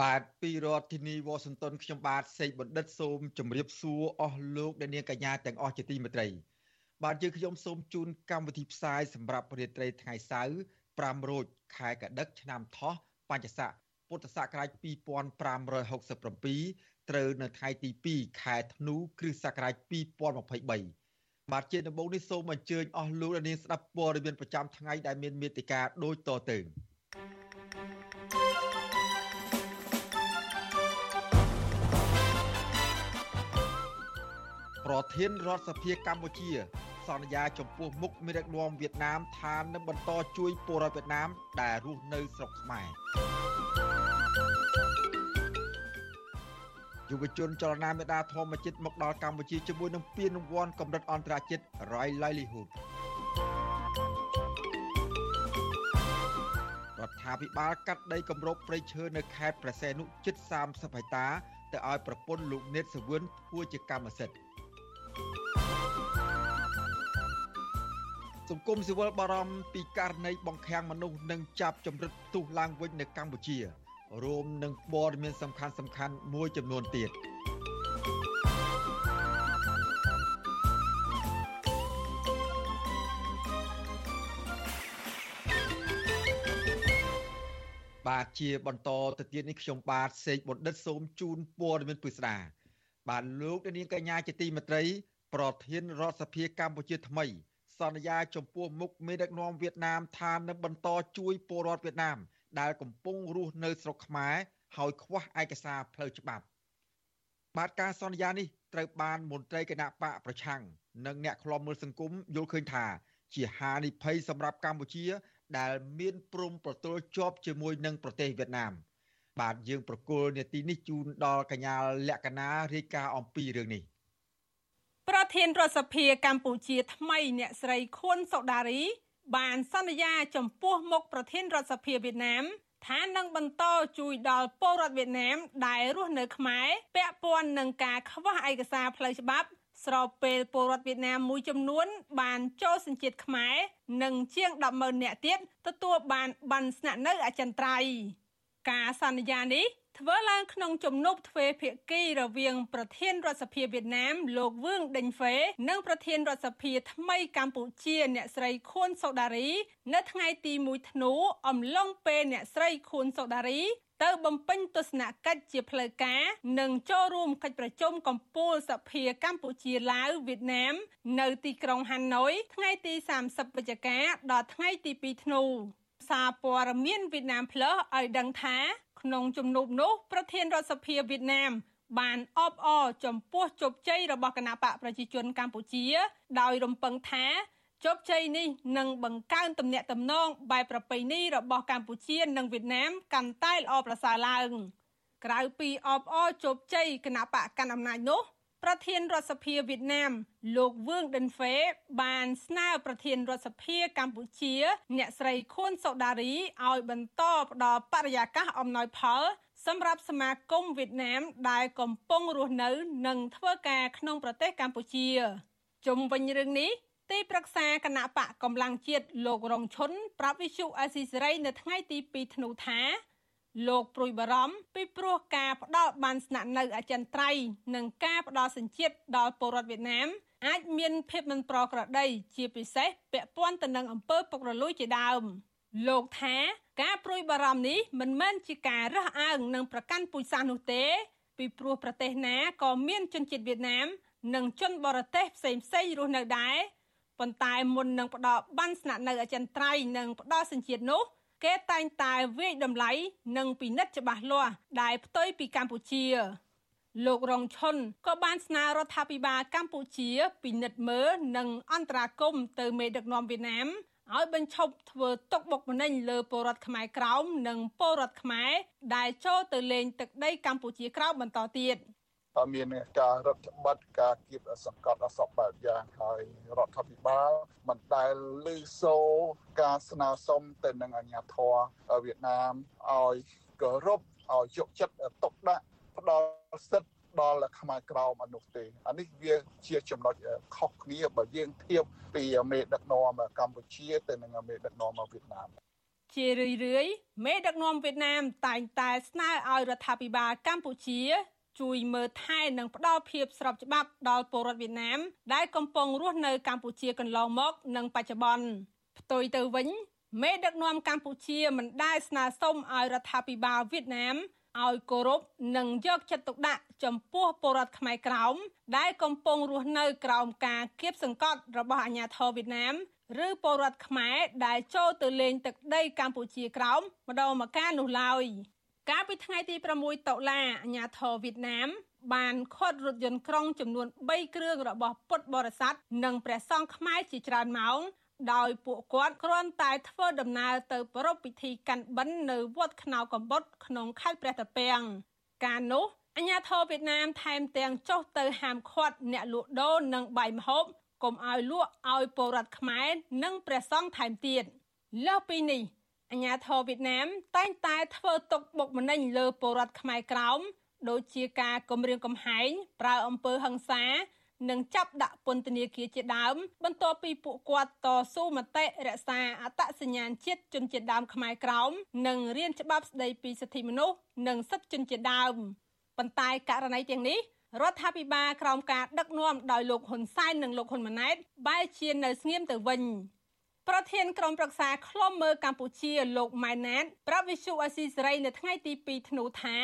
បាទពីរដ្ឋធានីវ៉ាស៊ីនតោនខ្ញុំបាទសេកបណ្ឌិតសូមជម្រាបសួរអស់លោកអ្នកនាងកញ្ញាទាំងអស់ជាទីមេត្រី បាទយើងខ្ញុំសូមជូនកម្មវិធីផ្សាយសម្រាប់រាត្រីថ្ងៃសៅរ៍5រោចខែកដិកឆ្នាំថោះបញ្ញស័កពុទ្ធសករាជ2567ត្រូវនៅថ្ងៃទី2ខែធ្នូគ្រិស្តសករាជ2023បាទជាដំបូងនេះសូមអញ្ជើញអស់លោកអ្នកនាងស្ដាប់ព័ត៌មានប្រចាំថ្ងៃដែលមានមេតិការដូចតទៅ ប្រធានរដ្ឋសភាកម្ពុជា សន្យាចំពោះមុខមេដឹកនាំវៀតណាមថានឹងបន្តជួយពលរដ្ឋវៀតណាមដែលរស់នៅស្រុកខ្មែរយុវជនចលនាមេដាធម្មជាតិមកដល់កម្ពុជាជាមួយនឹងពានរង្វាន់កម្រិតអន្តរជាតិ Rai Livelihood រដ្ឋាភិបាលកាត់ដីគម្របព្រៃឈើនៅខេត្តព្រះសីហនុជិត30ហិកតាទៅឲ្យប្រពន្ធលោកនេតសវឿនធ្វើជាកម្មសិទ្ធិ សង្គមស៊ីវិលបារម្ភពីករណីបង្ខាំងមនុស្សនិងចាប់ចម្រិតផ្ទុះឡើងវិញនៅកម្ពុជារួមនឹងព័ត៌មានសំខាន់សំខាន់មួយចំនួនទៀតបាទជាបន្តទៅទៀតនេះខ្ញុំបាទសេកបណ្ឌិតសូមជូនព័ត៌មានពិស្ដា បាទលោកនាងកញ្ញាជាទីមេត្រី ប្រធានរដ្ឋសភាកម្ពុជាថ្មី សន្យាចំពោះមុខមេដឹកនាំវៀតណាមថានឹងបន្តជួយពលរដ្ឋវៀតណាម ដែលកំពុងរស់នៅស្រុកខ្មែរហើយខ្វះឯកសារផ្លូវច្បាប់បាទការសន្យានេះត្រូវបានមន្ត្រីគណៈបកប្រឆាំងនិងអ្នកខ្លំមើលសង្គមយល់ឃើញថា ជាហានិភ័យសម្រាប់កម្ពុជា ដែលមានព្រំប្រទល់ជាប់ជាមួយនឹងប្រទេសវៀតណាម បាទយើងប្រកុលនេតិនេះជូនដល់កញ្ញាលក្ខណារាយការណ៍អំពីរឿងនេះប្រធានរដ្ឋសភាកម្ពុជាថ្មីអ្នកស្រីខួនសូដារី បានសន្យាចំពោះមុខប្រធានរដ្ឋសភាវៀតណាមថានឹងបន្តជួយដល់ពលរដ្ឋវៀតណាមដែលរស់នៅខ្មែរពាក់ព័ន្ធនឹងការខ្វះឯកសារផ្លូវច្បាប់ស្របពេលពលរដ្ឋវៀតណាមមួយចំនួន បានចូលសញ្ជាតិខ្មែរនិងជាង100,000នាក់ទៀតទទួលបានបានស្នាក់នៅអចិន្ត្រៃយ៍ ការសន្យានេះធ្វើឡើងក្នុងជំនួបទ្វេភាគីរវាង ប្រធានរដ្ឋសភាវៀតណាម លោកវឿងដេញហ្វេ និងប្រធានរដ្ឋសភាថ្មីកម្ពុជា អ្នកស្រីខួនសូដារី នៅថ្ងៃទី1ធ្នូអំឡុងពេលអ្នកស្រីខួនសូដារី ទៅបំពេញទស្សនកិច្ចជាផ្លូវការនិងចូលរួមកិច្ចប្រជុំកំពូលសភាកម្ពុជាឡាវវៀតណាម នៅទីក្រុងហាណូយថ្ងៃទី30វិច្ឆិកាដល់ថ្ងៃទី2ធ្នូ សារព័ត៌មានវៀតណាមផ្លូសឲ្យដឹងថា ក្នុងជំនួបនោះប្រធានរដ្ឋសភាវៀតណាមបានអបអរចំពោះជោគជ័យរបស់គណបកប្រជាជនកម្ពុជា ដោយរំពឹងថាជោគជ័យនេះនឹងបង្កើនទំនាក់ទំនងបែបប្រពៃណីរបស់កម្ពុជានិងវៀតណាមកាន់តែល្អប្រសើរឡើង ក្រៅពីអបអរជោគជ័យគណបកកាន់អំណាចនោះ ប្រធានរដ្ឋសភាវៀតណាម លោកវឿងដិនហ្វេ បានស្នើប្រធានរដ្ឋសភាកម្ពុជា អ្នកស្រីខួនសូដារីឲ្យបន្តផ្ដល់បរិយាកាសអំណោយផលសម្រាប់សមាគមវៀតណាម ដែលកំពុងរស់នៅនិងធ្វើការក្នុងប្រទេសកម្ពុជាជុំវិញរឿងនេះទីប្រឹក្សាគណៈបកកម្លាំងជាតិលោករងឈុនប្រាប់វិសុអេស៊ីសេរីនៅថ្ងៃទី2ធ្នូថា លោកព្រួយបារម្ភពីព្រោះការផ្ដល់បានស្នាក់នៅអចិន្ត្រៃយ៍និងការផ្ដល់សញ្ជាតិដល់ពលរដ្ឋវៀតណាមអាចមានភាពមិនប្រក្រតីជាពិសេសពាក់ព័ន្ធទៅនឹងអំពើពុករលួយជាដើមលោកថាការព្រួយបារម្ភនេះមិនមែនជាការរើសអើងនឹងប្រកាន់ពូជសាសន៍នោះទេ ពីព្រោះប្រទេសណាក៏មានជនជាតិវៀតណាម និងជនបរទេសផ្សេងផ្សេងរស់នៅដែរប៉ុន្តែមុននឹងផ្ដល់បានស្នាក់នៅអចិន្ត្រៃយ៍និងផ្ដល់សញ្ជាតិនោះ គេតែងតែវាយតម្លៃនិងពិនិត្យច្បាស់លាស់ដែលផ្ទុយពីកម្ពុជាលោករងឈុនក៏បានស្នើរដ្ឋាភិបាលកម្ពុជាពិនិត្យមើលនិងអន្តរាគមន៍ទៅមេដឹកនាំវៀតណាមឲ្យបញ្ឈប់ធ្វើទុកបុកម្នេញលើពលរដ្ឋខ្មែរក្រោមនិងពលរដ្ឋខ្មែរដែលចូលទៅលេងទឹកដីកម្ពុជាក្រោមបន្តទៀត មានការរដ្ឋបတ်ការគៀបសង្កត់អសពបែបយ៉ាងហើយរដ្ឋាភិបាលមិនដែលលឺសូរការស្នើសុំទៅនឹងអាជ្ញាធរវៀតណាមឲ្យគោរពឲ្យយកចិត្តទុកដាក់ផ្ដល់សិទ្ធិដល់ខ្មែរក្រមអនុទេអានេះវាជាចំណុចខុសគ្នាបើយើងធៀបពីមេដឹកនាំកម្ពុជាទៅនឹងមេដឹកនាំវៀតណាមជារឿយរឿយមេដឹកនាំវៀតណាមតែងតែស្នើឲ្យរដ្ឋាភិបាលកម្ពុជា ជួយមើលថែនិងផ្ដល់ភាពស្របច្បាប់ដល់ពលរដ្ឋវៀតណាម ដែលកំពុងរស់នៅកម្ពុជាកន្លងមក និងបច្ចុប្បន្នផ្ទុយទៅវិញមេដឹកនាំកម្ពុជាមិនដែលស្នើសុំឲ្យរដ្ឋាភិបាលវៀតណាមឲ្យគោរពនិងយកចិត្តទុកដាក់ចំពោះពលរដ្ឋខ្មែរក្រោមដែលកំពុងរស់នៅក្រោមការគៀបសង្កត់របស់អាជ្ញាធរវៀតណាមឬពលរដ្ឋខ្មែរដែលចូលទៅលេងទឹកដីកម្ពុជាក្រោមម្ដងម្កាលនោះឡើយ កាលពីថ្ងៃទី6តុលាអាជ្ញាធរវៀតណាម បានខាត់រថយន្តក្រុងចំនួន3គ្រឿងរបស់ពុទ្ធបរិស័ទនិងព្រះសង្ឃខ្មែរជាច្រើនម៉ោងដោយពួកគាត់គ្រាន់តែធ្វើដំណើរទៅប្រពៃពិធីកាន់បិណ្ឌនៅវត្តខ្នៅកំបុតក្នុងខេត្តព្រះតាពាំងកាលនោះអាញាធរវៀតណាមថែមទាំងចុះទៅហាមឃាត់អ្នកលក់ដូរនិងបាយម្ហូបកុំឲ្យលក់ឲ្យពលរដ្ឋខ្មែរនិងព្រះសង្ឃថែមទៀតលើសពីនេះ អាញាធរវៀតណាមតែងតែធ្វើទុកបុកម្នេញលើពលរដ្ឋខ្មែរក្រោមដូចជាការគំរាមកំហែងប្រើអំពើហិង្សានិងចាប់ដាក់ពន្ធនាគារជាដើម បន្ទាប់ពីពួកគាត់តស៊ូមតិរក្សាអត្តសញ្ញាណជាតិជនជាតិដើមខ្មែរក្រោមនិងរៀនច្បាប់ស្តីពីសិទ្ធិមនុស្សនិងសិទ្ធិជនជាតិដើមប៉ុន្តែករណីទាំងនេះរដ្ឋាភិបាលក្រោមការដឹកនាំដោយលោកហ៊ុនសែននិងលោកហ៊ុនម៉ាណែតបែរជានៅស្ងៀមទៅវិញ ប្រធានក្រុមប្រឹក្សាឃ្លាំមើលកម្ពុជាលោកម៉ែនណាតប្រាប់វិសុអាស៊ីសេរីនៅថ្ងៃទី2ធ្នូថា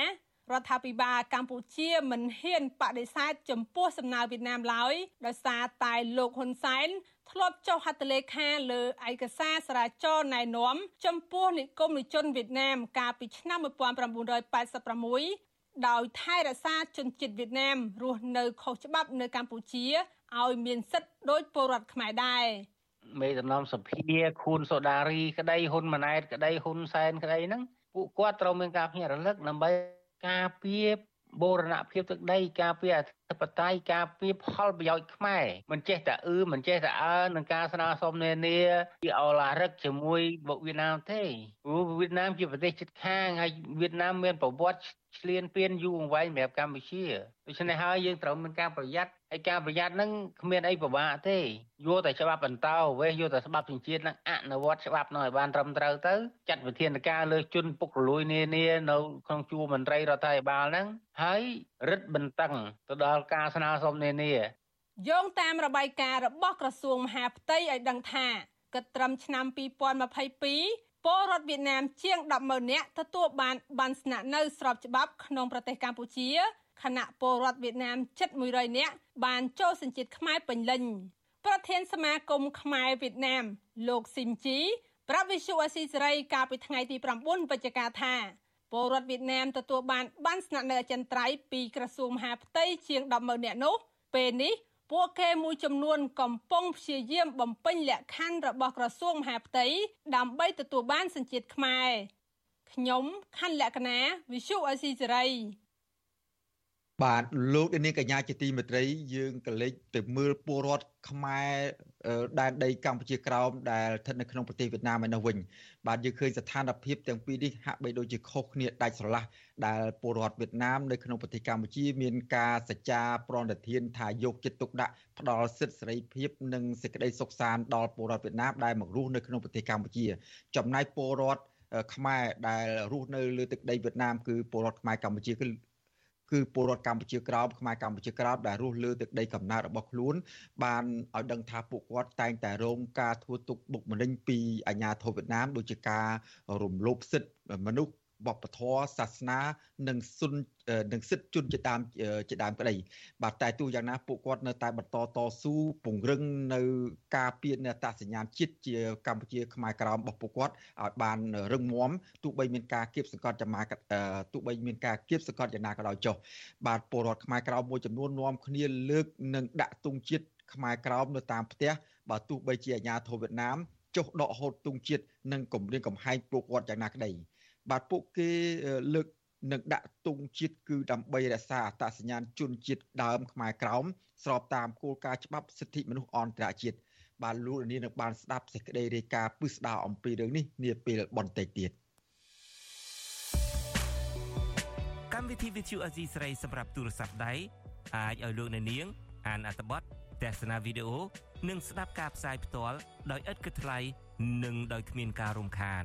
រដ្ឋាភិបាលកម្ពុជាមិនហ៊ានបដិសេធចំពោះសំណើវៀតណាមឡើយដោយសារតែលោកហ៊ុនសែនធ្លាប់ចុះហត្ថលេខាលើឯកសារសារាចរណែនាំចំពោះនិគមនិជនវៀតណាមកាលពីឆ្នាំ1986ដោយថែរក្សាជនជាតិវៀតណាមរស់នៅខុសច្បាប់នៅកម្ពុជាឲ្យមានសិទ្ធិដូចពលរដ្ឋខ្មែរដែរ មេដំណំសភាខួនសូដារីក្តីហ៊ុនម៉ាណែតក្តីហ៊ុនសែនក្តីហ្នឹងពួកគាត់ត្រូវមានការភ្ញាក់រលឹកដើម្បីការពារបូរណភាពទឹកដីការពារអធិបតេយ្យការពារផលប្រយោជន៍ខ្មែរមិនចេះតែអឺមិនចេះតែអើនឹងការស្នើសុំនានាពីអឡារឹកជាមួយវៀតណាមទេព្រោះវៀតណាមជាប្រទេសជិតខាងហើយវៀតណាមមានប្រវត្តិឆ្លៀនពៀនយូរអង្វែងសម្រាប់កម្ពុជាដូច្នេះហើយយើងត្រូវមានការប្រយ័ត្នហើយការប្រយ័ត្នហ្នឹងគ្មានអីពិបាកទេយកតែច្បាប់បន្តវេសយកតែច្បាប់ជំនឿហ្នឹងអនុវត្តច្បាប់នោះឲ្យបានត្រឹមត្រូវទៅចាត់វិធានការលើជនពុករលួយនានានៅក្នុងជួរមន្ត្រីរដ្ឋាភិបាលហ្នឹងហើយ រឹតបន្តឹងទៅដល់ការស្នើសុំនានាយោងតាមរបាយការណ៍របស់ក្រសួងមហាផ្ទៃឲ្យដឹងថាគិតត្រឹមឆ្នាំ2022ពលរដ្ឋវៀតណាមជាង100,000នាក់ទទួលបានបានស្នាក់នៅស្របច្បាប់ក្នុងប្រទេសកម្ពុជាខណៈពលរដ្ឋវៀតណាមជិត100នាក់បានចូលសញ្ជាតិខ្មែរពេញលេញប្រធានសមាគមខ្មែរវៀតណាមលោកស៊ីមជីប្រាប់វិសុអស៊ីសេរីកាលពីថ្ងៃទី9វិច្ឆិកាថា ពលរដ្ឋវៀតណាមទទួលបានបានស្នាក់នៅអចិន្ត្រៃយ៍ពីក្រសួងមហាផ្ទៃជាង100,000នាក់នោះពេលនេះពួកគេមួយចំនួនកំពុងព្យាយាមបំពេញលក្ខខណ្ឌរបស់ក្រសួងមហាផ្ទៃដើម្បីទទួលបានសញ្ជាតិខ្មែរខ្ញុំខណ្ឌលក្ខណាវិសុអេស៊ីសេរី បាទលោកនាងកញ្ញាជាទីមេត្រីយើងក៏លេចទៅមើលពលរដ្ឋខ្មែរដែនដីកម្ពុជាក្រោមដែលស្ថិតនៅក្នុងប្រទេសវៀតណាមឯនោះវិញបាទយើងឃើញស្ថានភាពទាំងពីរនេះហាក់បីដូចជាខុសគ្នាដាច់ស្រឡះដែលពលរដ្ឋវៀតណាមនៅក្នុងប្រទេសកម្ពុជាមានការសច្ចាប្រណិធានថាយកចិត្តទុកដាក់ផ្ដល់សិទ្ធិសេរីភាពនិងសេចក្តីសុខសាន្តដល់ពលរដ្ឋវៀតណាមដែលមករស់នៅក្នុងប្រទេសកម្ពុជា ចំណែកពលរដ្ឋខ្មែរដែលរស់នៅលើទឹកដីវៀតណាមគឺពលរដ្ឋខ្មែរកម្ពុជាគឺ គឺពលរដ្ឋកម្ពុជាក្រោមខ្មែរកម្ពុជាក្រោមដែលរស់លើទឹកដីកំណើតរបស់ខ្លួន បានឲ្យដឹងថាពួកគាត់តែងតែរងការធ្វើទុកបុកម្នេញពីអាជ្ញាធរវៀតណាមដូចជាការរំលោភសិទ្ធិមនុស្ស វប្បធម៌សាសនានិងសុននិងសិទ្ធិជនជាដើមជាដើមក្តីបាទតែទោះយ៉ាងណាពួកគាត់នៅតែបន្តតស៊ូពង្រឹងនៅការពៀនអត្តសញ្ញាណជាតិជាកម្ពុជាខ្មែរក្រោមរបស់ពួកគាត់ឲ្យបានរឹងមាំទោះបីមានការគៀបសង្កត់ចំណាទោះបីមានការគៀបសង្កត់យ៉ាងណាក៏ដោយចុះបាទពលរដ្ឋខ្មែរក្រោមមួយចំនួននាំគ្នាលើកនិងដាក់ទង់ជាតិខ្មែរក្រោមនៅតាមផ្ទះបើទោះបីជាអាញាធរវៀតណាមចុះដកហូតទង់ជាតិនិងគម្រាមកំហែងពួកគាត់យ៉ាងណាក្តី បាទពួកគេលើកនិងដាក់ទង់ជាតិគឺដើម្បីរក្សាអត្តសញ្ញាណជនជាតិដើមខ្មែរក្រោមស្របតាមគោលការណ៍ច្បាប់សិទ្ធិមនុស្សអន្តរជាតិបានលោកលាននឹងបានស្ដាប់សេចក្តីរាយការណ៍ពិស្ដារអំពីរឿងនេះនាពេលបន្តិចទៀតកម្មវិធី Vithu Azizi ស្រីសម្រាប់ទូរស័ព្ទដៃអាចឲ្យលោកអ្នកនាង អានអត្ថបទទស្សនាវីដេអូនិងស្ដាប់ការផ្សាយផ្ទាល់ដោយឥតគិតថ្លៃនិងដោយគ្មានការរំខាន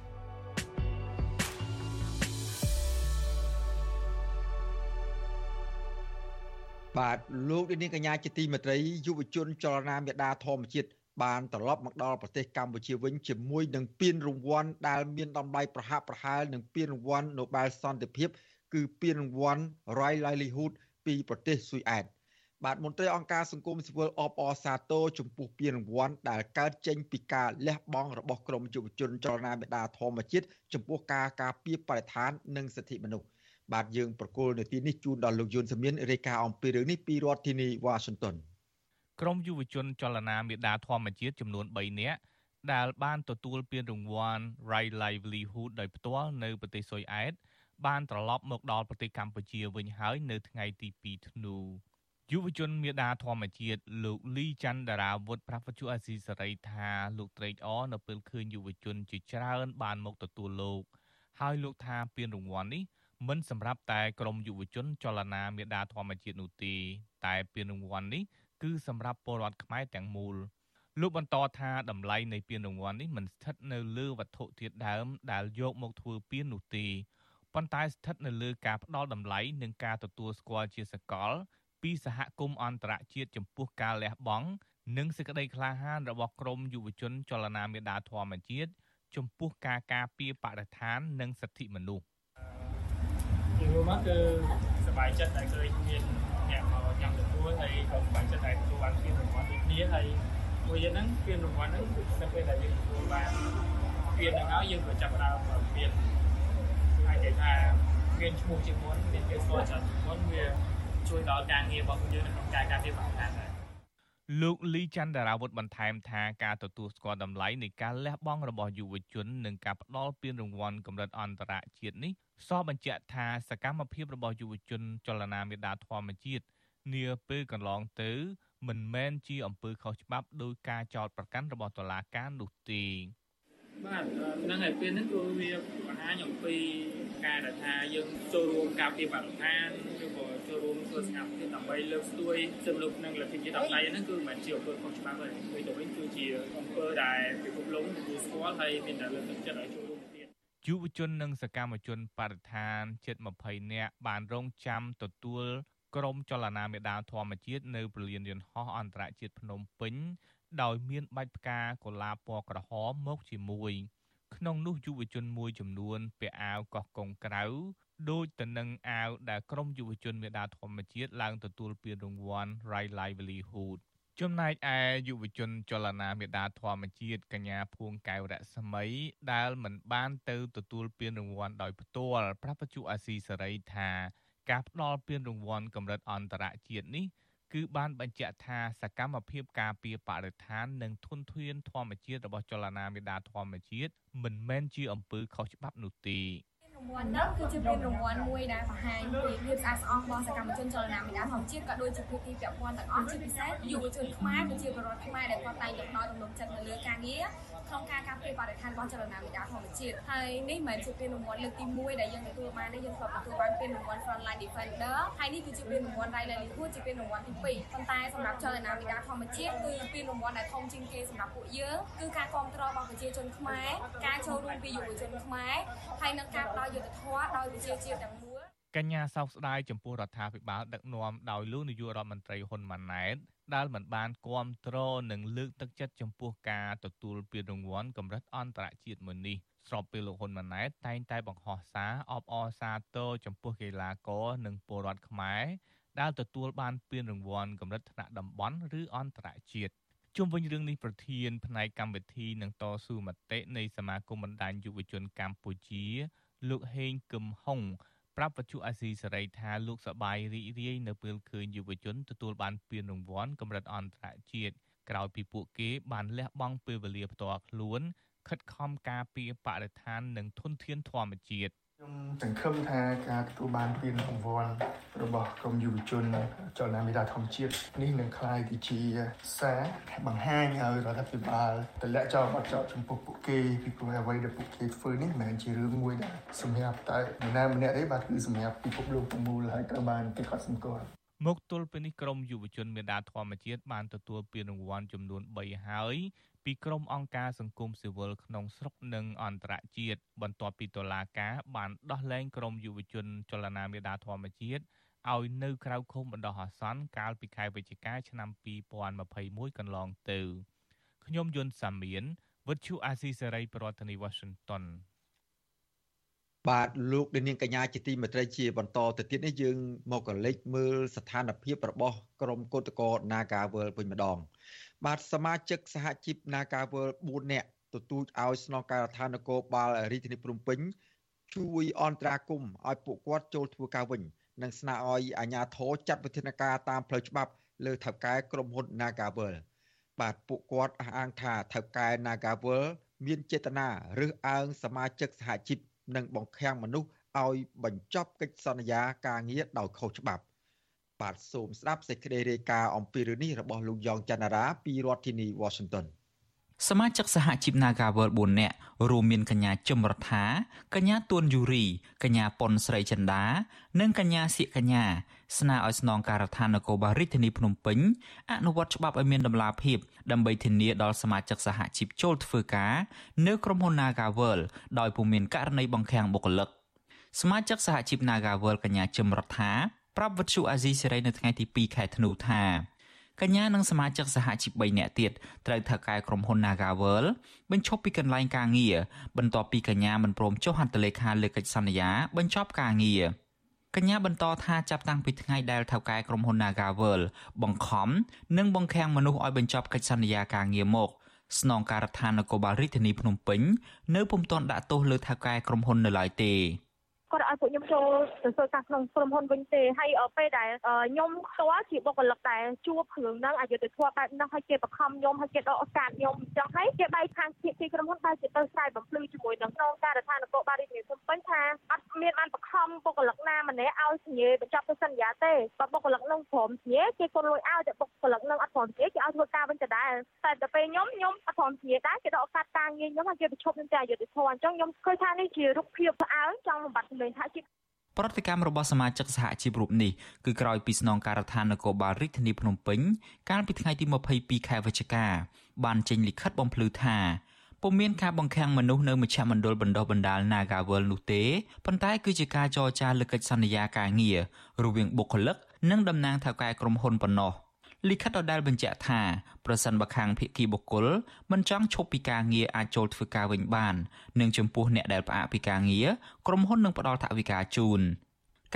បាទលោកនាងកញ្ញាជាទីមេត្រីយុវជនចលនាមេដាធម្មជាតិបានត្រឡប់មកដល់ប្រទេសកម្ពុជាវិញជាមួយនឹងពានរង្វាន់ដែលមានតម្លៃប្រហាក់ប្រហែលនឹងពានរង្វាន់ Nobel សន្តិភាព គឺពានរង្វាន់ Royal Livelihood ពីប្រទេសស៊ុយអែតបាទមន្ត្រីអង្គការសង្គមស៊ីវិលអបអរសាទរចំពោះពានរង្វាន់ដែលកើតចេញពីការលះបង់របស់ក្រមយុវជនចលនាមេដាធម្មជាតិចំពោះការការពារបរិស្ថាននិងសិទ្ធិមនុស្ស បាទយើងប្រកូលនៅទីនេះជូនដល់លោកយុនសមៀនរាយការណ៍អំពីរឿងនេះពីរដ្ឋធានីវ៉ាស៊ីនតោនក្រមយុវជនចលនាមេដាធម្មជាតិចំនួន3នាក់ដែលបានទទួលពានរង្វាន់ Right Livelihood ដោយផ្ទាល់នៅប្រទេសស៊ុយអែតបានត្រឡប់មកដល់ប្រទេសកម្ពុជាវិញហើយនៅថ្ងៃទី2ធ្នូយុវជនមេដាធម្មជាតិលោកលីច័ន្ទដារាវុធប្រពន្ធអាស៊ីសេរីថាលោកត្រេកអរនៅពេលឃើញយុវជនជាច្រើនបានមកទទួលលោក ហើយលោកថាពានរង្វាន់នេះ មិនសម្រាប់តែក្រមយុវជនចលនាមេដាធម្មជាតិនោះទេតែពានរង្វាន់នេះគឺសម្រាប់ពលរដ្ឋខ្មែរទាំងមូលលោកបន្តថាតម្លៃនៃពានរង្វាន់នេះមិនស្ថិតនៅលើវត្ថុធាតុដើមដែលយកមកធ្វើពាននោះទេប៉ុន្តែស្ថិតនៅលើការផ្ដល់តម្លៃនិងការទទួលស្គាល់ជាសកល ពីសហគមន៍អន្តរជាតិចំពោះការលះបង់និងសេចក្តីក្លាហានរបស់ក្រមយុវជនចលនាមេដាធម្មជាតិចំពោះការការពារបរិស្ថាននិងសិទ្ធិមនុស្ស ជារួមមកគឺសប្បាយចិត្តដែលឃើញមានអ្នកមកញ៉ាំទទួលហើយក៏សប្បាយចិត្តដែលទទួលបានពានរង្វាន់ដូចគ្នាហើយមួយទៀតហ្នឹងពានរង្វាន់ហ្នឹងគឺនៅពេលដែលយើងទទួលបានពានហ្នឹងហើយយើងក៏ចាប់ផ្ដើមមានអាចនិយាយថាមានឈ្មោះជាមុនមានគេស្គាល់ច្រើនជាមុនវាជួយដល់ការងាររបស់យើងក្នុងការការពារបរិស្ថានដែរលោកលីច័ន្ទដារាវុធបន្ថែមថាការទទួលស្គាល់តម្លៃនៃការលះបង់របស់យុវជននិងការផ្ដល់ពានរង្វាន់កម្រិតអន្តរជាតិនេះ សបញ្ជាក់ថាសកម្មភាពរបស់យុវជនចលនាមេដាធម្មជាតិនាពេលកន្លងទៅ មិនមែនជាអំពើខុសច្បាប់ដោយការចោទប្រកាន់របស់តុលាការនោះទេបាទហ្នឹងហើយពេលហ្នឹងគឺវាបង្ហាញអំពីការដែលថាយើងចូលរួមការពារបរិស្ថានឬក៏ចូលរួមធ្វើសកម្មភាពដើម្បីលើកស្ទួយសិទ្ធិមនុស្សនិងលទ្ធិជាតិអបដៃហ្នឹងគឺមិនមែនជាអំពើខុសច្បាប់ទេពេលទៅវិញគឺជាអំពើដែលពិភពលោកទទួលស្គាល់ហើយមានតែលើកទឹកចិត្តឲ្យចូលរួមទៀត យុវជននិងសកម្មជនបរិស្ថានជិត20នាក់បានរងចាំទទួលក្រុមចលនាមេដាធម្មជាតិនៅប្រលានយន្តហោះអន្តរជាតិភ្នំពេញ ដោយមានបាច់ផ្កាកុលាបពណ៌ក្រហមមកជាមួយក្នុងនោះយុវជនមួយចំនួនពាក់អាវកោះកុងក្រៅដូចទៅនឹងអាវដែលក្រុមយុវជនមេដាធម្មជាតិឡើងទទួលពានរង្វាន់ Right Livelihood ចំណែកឯយុវជនចលនាមេដាធម្មជាតិកញ្ញាភួងកែវរស្មី ដែលមិនបានទៅទទួលពានរង្វាន់ដោយផ្ទាល់ប្រពន្ធអាស៊ីសេរីថាការផ្ដល់ពានរង្វាន់កម្រិតអន្តរជាតិនេះគឺបានបញ្ជាក់ថាសកម្មភាពការពារបរិស្ថាននិងធនធានធម្មជាតិរបស់ចលនាមេដាធម្មជាតិមិនមែនជាអំពើខុសច្បាប់នោះទេរ ង្វាន់នេះគឺជាពានរង្វាន់មួយដែលបង្ហាញពីភាពស្អាតស្អំរបស់សកម្មជនចលនាមេដាធម្មជាតិក៏ដូចជាភាគីពាក់ព័ន្ធទាំងអស់ជាពិសេសយុវជនខ្មែរប្រជាពលរដ្ឋខ្មែរដែលគាត់តែងតែផ្ដល់ទំនុកចិត្តនៅលើការងារ ក្នុងការការពារបរិស្ថានរបស់ចលនាមេដាធម្មជាតិហើយនេះមិនមែនជាពានរង្វាន់លើកទី1ដែលយើងទទួលបានទេយើងធ្លាប់ទទួលបានពានរង្វាន់ Frontline Defender ហើយនេះគឺជាពានរង្វាន់ Right Livelihood ជាពានរង្វាន់ទី2ប៉ុន្តែសម្រាប់ចលនាមេដាធម្មជាតិគឺពានរង្វាន់ដែលធំជាងគេសម្រាប់ពួកយើងគឺការគ្រប់គ្រងរបស់ប្រជាជនខ្មែរការចូលរួមពីយុវជនខ្មែរហើយនិងការផ្ដល់យុត្តិធម៌ដោយប្រជាជាតិទាំងមូល កញ្ញាសោកស្ដាយចំពោះរដ្ឋាភិបាលដឹកនាំដោយលោកនាយករដ្ឋមន្ត្រីហ៊ុនម៉ាណែតដែលមិនបានគាំទ្រនិងលើកទឹកចិត្តចំពោះការទទួលពានរង្វាន់កម្រិតអន្តរជាតិមួយនេះស្របពេលលោកហ៊ុនម៉ាណែតតែងតែបង្ហោះសារអបអរសាទរចំពោះកីឡាករនិងពលរដ្ឋខ្មែរដែលទទួលបានពានរង្វាន់កម្រិតថ្នាក់តំបន់ឬអន្តរជាតិជុំវិញរឿងនេះប្រធានផ្នែកកម្មវិធីនឹងតស៊ូមតិនៃសមាគមបណ្ដាញយុវជនកម្ពុជា លោកហេងកឹមហុង ប្រាប់វិទ្យុអាស៊ីសេរីថាលោកសបាយរីករាយនៅពេលឃើញយុវជនទទួលបានពានរង្វាន់កម្រិតអន្តរជាតិក្រោយពីពួកគេបានលះបង់ពេលវេលាផ្ទាល់ខ្លួន ខិតខំការពារបរិស្ថាននិងធនធានធម្មជាតិ ខ្ញុំសង្ឃឹមថាការទទួលបានពានរង្វាន់របស់ក្រមយុវជនចលនាមេដាធម្មជាតិនេះនឹងក្លាយទៅជាសារបង្ហាញឲ្យរដ្ឋាភិបាលទម្លាក់ចោលបាត់ចោលចំពោះពួកគេពីព្រោះអ្វីដែលពួកគេធ្វើនេះមិនមែនជារឿងមួយដែលសម្រាប់តែនរណាម្នាក់ទេបាទគឺសម្រាប់ពិភពលោកទាំងមូលហើយត្រូវបានគេកត់សម្គាល់មកទល់ពេលនេះក្រមយុវជនមេដាធម្មជាតិបានទទួលពានរង្វាន់ចំនួន3ហើយ ពីក្រុមអង្គការសង្គមស៊ីវិលក្នុងស្រុកនិងអន្តរជាតិបន្ទាប់ពីតុលាការបានដោះលែងក្រុមយុវជនចលនាមេដាធម្មជាតិឲ្យនៅក្រៅឃុំបណ្ដោះអាសន្នកាលពីខែវិច្ឆិកាឆ្នាំ2021កន្លងទៅខ្ញុំយុនសាមៀនវិទ្យុអាស៊ីសេរីប្រធានាធិបតី Washington បាទលោកនាងកញ្ញាជាទីមេត្រីជាបន្តទៅទៀតនេះយើងមកកលេចមើលស្ថានភាពរបស់ក្រមកោតកោ Nagawal វិញម្ដង បាទសមាជិកសហជីព Nagawal 4នាក់ទទូចឲ្យស្នងការដ្ឋាននគរបាលរាជធានីភ្នំពេញជួយអន្តរាគមន៍ឲ្យពួកគាត់ចូលធ្វើការវិញនិងស្នើឲ្យអាជ្ញាធរចាត់វិធានការតាមផ្លូវច្បាប់លើថៅកែក្រុមហ៊ុន Nagawal បាទពួកគាត់អះអាងថាថៅកែ Nagawal មានចេតនារើសអើងសមាជិកសហជីព និងបង្ខាំងមនុស្សឲ្យបញ្ចប់កិច្ចសន្យាការងារដោយខុសច្បាប់បាទសូមស្ដាប់សេចក្តីរាយការណ៍អំពីរឿងនេះរបស់លោកយ៉ងច័ន្ទរាពីរដ្ឋធានី Washington សមាជិកសហជីព Nagawal 4នាក់រួមមានកញ្ញាជឹមរដ្ឋាកញ្ញាទួនយូរីកញ្ញាប៉ុនស្រីចិន្តានិងកញ្ញាសៀកកញ្ញា ស្នើឲ្យស្នងការដ្ឋាននគរបាលរាជធានីភ្នំពេញអនុវត្តច្បាប់ឲ្យមានតម្លាភាពដើម្បីធានាដល់សមាជិកសហជីពចូលធ្វើការនៅក្រុមហ៊ុន Nagawal ដោយពុំមានករណីបង្ខាំងបុគ្គលិកសមាជិកសហជីព Nagawal កញ្ញាជឹមរដ្ឋាប្រាប់វិទ្យុអាស៊ីសេរីនៅថ្ងៃទី2ខែធ្នូថាកញ្ញានិងសមាជិកសហជីព3នាក់ទៀតត្រូវថៅកែក្រុមហ៊ុន Nagawal បញ្ឈប់ពីកន្លែងការងារបន្ទាប់ពីកញ្ញាមិនព្រមចុះហត្ថលេខាលើកិច្ចសន្យាបញ្ចប់ការងារ កញ្ញាបន្តថាចាប់តាំងពីថ្ងៃដែលថៅកែក្រុមហ៊ុន Nagawal បង្ខំនិងបង្ខាំងមនុស្សឲ្យបញ្ចប់កិច្ចសន្យាការងារមកស្នងការដ្ឋាននគរបាលរាជធានីភ្នំពេញនៅពុំទាន់ដាក់ទោសលើថៅកែក្រុមហ៊ុននៅឡើយទេ គាត់ឲ្យពួកខ្ញុំចូលទៅធ្វើការក្នុងក្រុមហ៊ុនវិញទេហើយពេលដែលខ្ញុំផ្ទាល់ជាបុគ្គលិកដែលជួបគ្រឿងហ្នឹងអយុធធម៌បែបហ្នឹងហើយគេបខំខ្ញុំហើយគេដកឱកាសខ្ញុំអញ្ចឹងហើយគេបែកខាងភាគីក្រុមហ៊ុនបែរជាទៅស្រ័យបំភ្លឺជាមួយនឹងក្នុងការដ្ឋាននគរបាលរាជធានីភ្នំពេញថាអត់មានបានបខំបុគ្គលិកណាម្នាក់ឲ្យសញ្ញាបញ្ចប់ទៅសន្យាទេបើបុគ្គលិកនឹងព្រមសញ្ញាគេគាត់លួចឲ្យតែបុគ្គលិកនឹងអត់ព្រមសញ្ញាគេឲ្យធ្វើការវិញដដែលតែដល់ពេលខ្ញុំខ្ញុំអត់ព្រមសញ្ញាដែរគេដកឱកាសការងារខ្ញុំហើយគេប្រឈប់នឹងតែអយុធធម៌អញ្ចឹងខ្ញុំឃើញថានេះជារូបភាពផ្អើលចង់បំបត្តិលេងថាជាប្រតិកម្មរបស់សមាជិកសហជីពរូបនេះគឺក្រោយពីស្នងការដ្ឋាននគរបាលរាជធានីភ្នំពេញកាលពីថ្ងៃទី22ខែវិច្ឆិកាបានចេញលិខិតបំភ្លឺថាពុំមានការបង្ខាំងមនុស្សនៅមជ្ឈមណ្ឌលបណ្ដុះបណ្ដាល Nagawal នោះទេប៉ុន្តែគឺជាការចរចាលើកិច្ចសន្យាការងាររវាងបុគ្គលិកនិងតំណាងថៅកែក្រុមហ៊ុនប៉ុណ្ណោះ។ លិខិតដដែលបញ្ជាក់ថាប្រសិនបើខាងភាគីបុគ្គលមិនចង់ឈប់ពីការងារអាចចូលធ្វើការវិញបាននិងចំពោះអ្នកដែលផ្អាកពីការងារក្រុមហ៊ុននឹងផ្ដល់ថវិកាជូន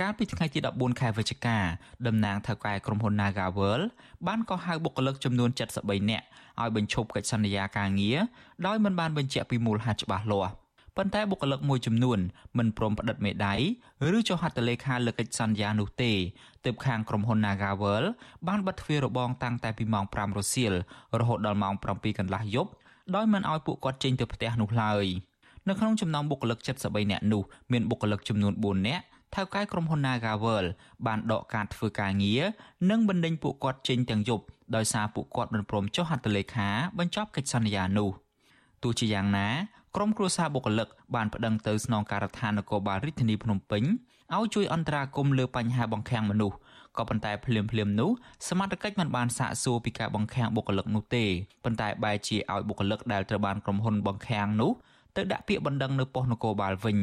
កាលពីថ្ងៃទី14ខែវិច្ឆិកាតំណាងថៅកែក្រុមហ៊ុន Nagawal បានកោះហៅបុគ្គលិកចំនួន73នាក់ឲ្យបញ្ឈប់កិច្ចសន្យាការងារដោយមិនបានបញ្ជាក់ពីមូលហេតុច្បាស់លាស់ ប៉ុន្តែបុគ្គលិកមួយចំនួនមិនព្រមផ្តិតមេដៃឬចុះហត្ថលេខាលើកិច្ចសន្យានោះទេទើបខាងក្រុមហ៊ុន Nagawal បានបិទទ្វាររបងតាំងតែពីម៉ោង5រសៀលរហូតដល់ម៉ោង7កន្លះយប់ដោយមិនឲ្យពួកគាត់ចេញទៅផ្ទះនោះឡើយនៅក្នុងចំណោមបុគ្គលិក73នាក់នោះមានបុគ្គលិកចំនួន4នាក់ថៅកែក្រុមហ៊ុន Nagawal បានដកការធ្វើការងារនិងបណ្ដេញពួកគាត់ចេញទាំងយប់ដោយសារពួកគាត់មិនព្រមចុះហត្ថលេខាបញ្ចប់កិច្ចសន្យានោះទោះជាយ៉ាងណា ក្រុមគ្រួសារបុគ្គលិកបានប្តឹងទៅស្នងការដ្ឋាននគរបាលរាជធានីភ្នំពេញឲ្យជួយអន្តរាគមន៍លើបញ្ហាបង្ខាំងមនុស្សក៏ប៉ុន្តែភ្លាមភ្លាមនោះសមត្ថកិច្ចមិនបានសាកសួរពីការបង្ខាំងបុគ្គលិកនោះទេប៉ុន្តែបែរជាឲ្យបុគ្គលិកដែលត្រូវបានក្រុមហ៊ុនបង្ខាំងនោះទៅដាក់ពាក្យបណ្ដឹងនៅប៉ុស្តិ៍នគរបាលវិញ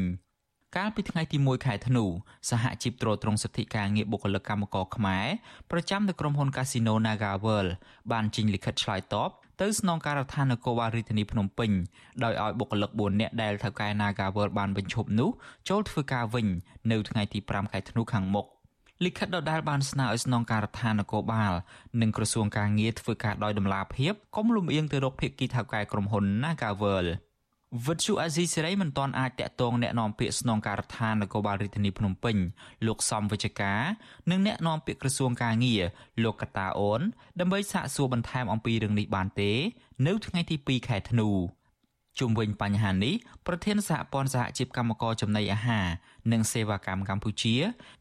កាលពីថ្ងៃទី1ខែធ្នូសហជីពត្រួតត្រងសិទ្ធិការងារបុគ្គលិកកម្មករខ្មែរប្រចាំនៅក្រុមហ៊ុន Casino Naga World បានចេញលិខិតឆ្លើយតប ទៅស្នងការដ្ឋាននគរបាលរាជធានីភ្នំពេញដោយឲ្យបុគ្គលិក4នាក់ដែលថៅកែ Naga World បានបញ្ឈប់នោះចូលធ្វើការវិញ នៅថ្ងៃទី5ខែធ្នូខាងមុខលិខិតដដែលបានស្នើឲ្យស្នងការដ្ឋាននគរបាលនិងក្រសួងការងារធ្វើការដោយដំណាភាពកុំលំអៀងទៅរកភាគីថៅកែក្រុមហ៊ុន Naga World វិទ្យុអាស៊ីសេរីមិនទាន់អាចតាក់ទងអ្នកនាំពាក្យស្នងការដ្ឋាននគរបាលរាជធានីភ្នំពេញលោកសំវិជ្ជការនិងអ្នកនាំពាក្យក្រសួងការងារលោកកតាអូនដើម្បីសាកសួរបន្ថែមអំពីរឿងនេះបានទេ នៅថ្ងៃទី2ខែធ្នូជុំវិញបញ្ហានេះប្រធានសហព័ន្ធសហជីពកម្មករចំណីអាហារនិងសេវាកម្មកម្ពុជា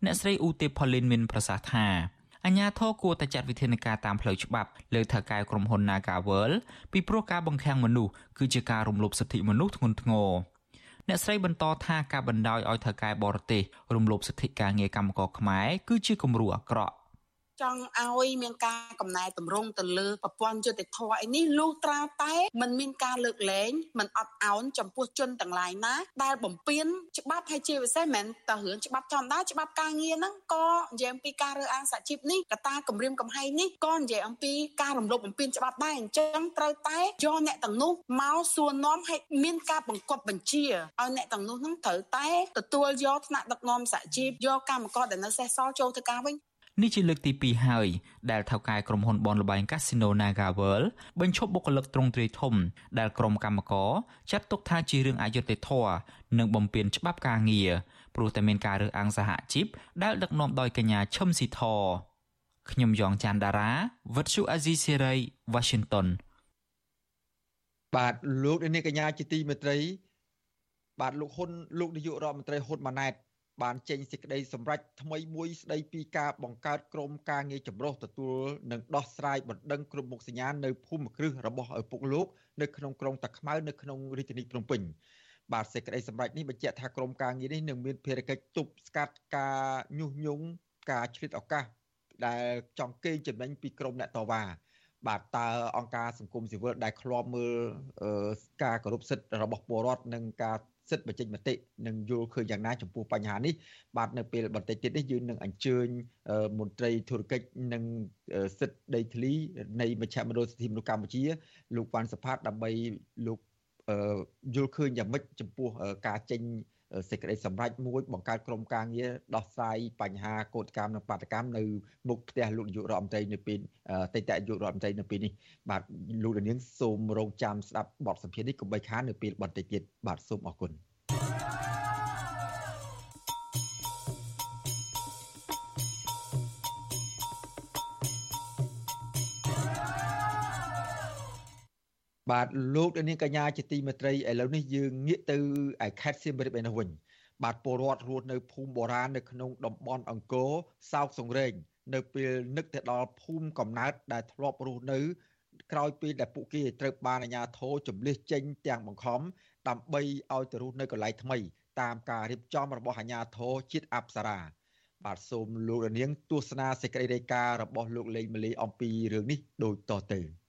អ្នកស្រីឧទេផលីនមានប្រសាសន៍ថា អាញាធរគួរតែចាត់វិធានការតាមផ្លូវច្បាប់លើថៅកែក្រុមហ៊ុន Nagaworld ពីព្រោះការបង្ខាំងមនុស្សគឺជាការរំលោភសិទ្ធិមនុស្សធ្ងន់ធ្ងរអ្នកស្រីបន្តថាការបណ្ដោយឲ្យថៅកែបរទេសរំលោភសិទ្ធិការងារកម្មករខ្មែរគឺជាគំរូអាក្រក់ ចង់ឲ្យមានការកំណែតម្រង់ទៅលើប្រព័ន្ធយុតិធធអីនេះលុះត្រាតែมันមានការលើកលែងมันអត់អោនចំពោះជនទាំងឡាយណាដែលបំពេញច្បាប់ហើយជាពិសេសមិនតែរឿងច្បាប់ធម្មតាច្បាប់ការងារហ្នឹងក៏និយាយអំពីការរើសអើងសហជីពនេះកត្តាគម្រាមកំហែងនេះក៏និយាយអំពីការរំលោភបំពានច្បាប់ដែរអញ្ចឹងត្រូវតែយកអ្នកទាំងនោះមកសួរនាំឲ្យមានការបង្គាប់បញ្ជាឲ្យអ្នកទាំងនោះហ្នឹងត្រូវតែទទួលយកថ្នាក់ដឹកនាំសហជីពយកកម្មករដែលនៅសេសសល់ចូលធ្វើការវិញ នេះជាលើកទី2ហើយដែលថៅកែក្រុមហ៊ុនបនលបែង Casino Naga World បញ្ឈប់បុគ្គលិកទ្រង់ទ្រាយធំ ដែលក្រុមកម្មករចាត់ទុកថាជារឿងអយុត្តិធម៌និងបំពានច្បាប់ការងារព្រោះតែមានការរើសអើងសហជីពដែលដឹកនាំដោយកញ្ញាឈឹមស៊ីធខ្ញុំយ៉ងច័ន្ទដារាវិទ្យុអាស៊ីសេរី Washington បាទលោកនាងកញ្ញាជាទីមេត្រី បាទលោកហ៊ុនលោកនាយករដ្ឋមន្ត្រីហ៊ុនម៉ាណែត បានចេញសេចក្តីសម្រេចថ្មីមួយស្តីពីការបង្កើតក្រុមការងារចម្រុះទទួលនិងដោះស្រាយបណ្ដឹងគ្រប់មុខសញ្ញានៅភូមិគ្រឹះរបស់ឪពុកលោកនៅក្នុងក្រុងតាខ្មៅនៅក្នុងរាជធានីភ្នំពេញបាទសេចក្តីសម្រេចនេះបញ្ជាក់ថាក្រុមការងារនេះនឹងមានភារកិច្ចទប់ស្កាត់ការញុះញង់ការឆ្លៀតឱកាសដែលចង់កេងចំណេញពីក្រុមអ្នកតវ៉ាបាទតើអង្គការសង្គមស៊ីវិលដែលឃ្លាំមើលការគោរពសិទ្ធិរបស់ពលរដ្ឋនិងការ សិទ្ធិបញ្ចេញមតិនិងយល់ឃើញយ៉ាងណាចំពោះបញ្ហានេះបាទនៅពេលបន្តិចទៀតនេះយើងនឹងអញ្ជើញមន្ត្រីធុរកិច្ចនិងសិទ្ធិដីធ្លីនៃមជ្ឈមណ្ឌលសិទ្ធិមនុស្សកម្ពុជា លោកវ៉ាន់សផាតដើម្បីលោកយល់ឃើញយ៉ាងម៉េចចំពោះការចេញ សេចក្តីសម្រេចមួយបង្កើតក្រុមការងារដោះស្រាយបញ្ហាកោតកម្មនិងបាតកម្មនៅមុខផ្ទះលោកនាយករដ្ឋមន្ត្រីនៅពេលតេតនាយករដ្ឋមន្ត្រីនៅពេលនេះបាទលោកនាងសូមរងចាំស្ដាប់បទសម្ភាសន៍នេះកុំបីខាននៅពេលបន្តិចទៀតបាទសូមអរគុណ បាទលោកនាងកញ្ញាជាទីមេត្រីឥឡូវនេះយើងងាកទៅឯខេត្តសៀមរាបឯនោះវិញបាទពលរដ្ឋរស់នៅភូមិបុរាណនៅក្នុងតំបន់អង្គរសោកសង្រេងនៅពេលនឹកទៅដល់ភូមិកំណើតដែលធ្លាប់រស់នៅ ក្រោយពេលដែលពួកគេត្រូវបានអាជ្ញាធរជំលះចេញទាំងបង្ខំដើម្បីឲ្យទៅរស់នៅកន្លែងថ្មីតាមការរៀបចំរបស់អាជ្ញាធរជាតិអប្សរាបាទសូមលោករនាងទស្សនាសេចក្តីរាយការណ៍របស់លោកលេងម៉ាលីអំពីរឿងនេះដូចតទៅ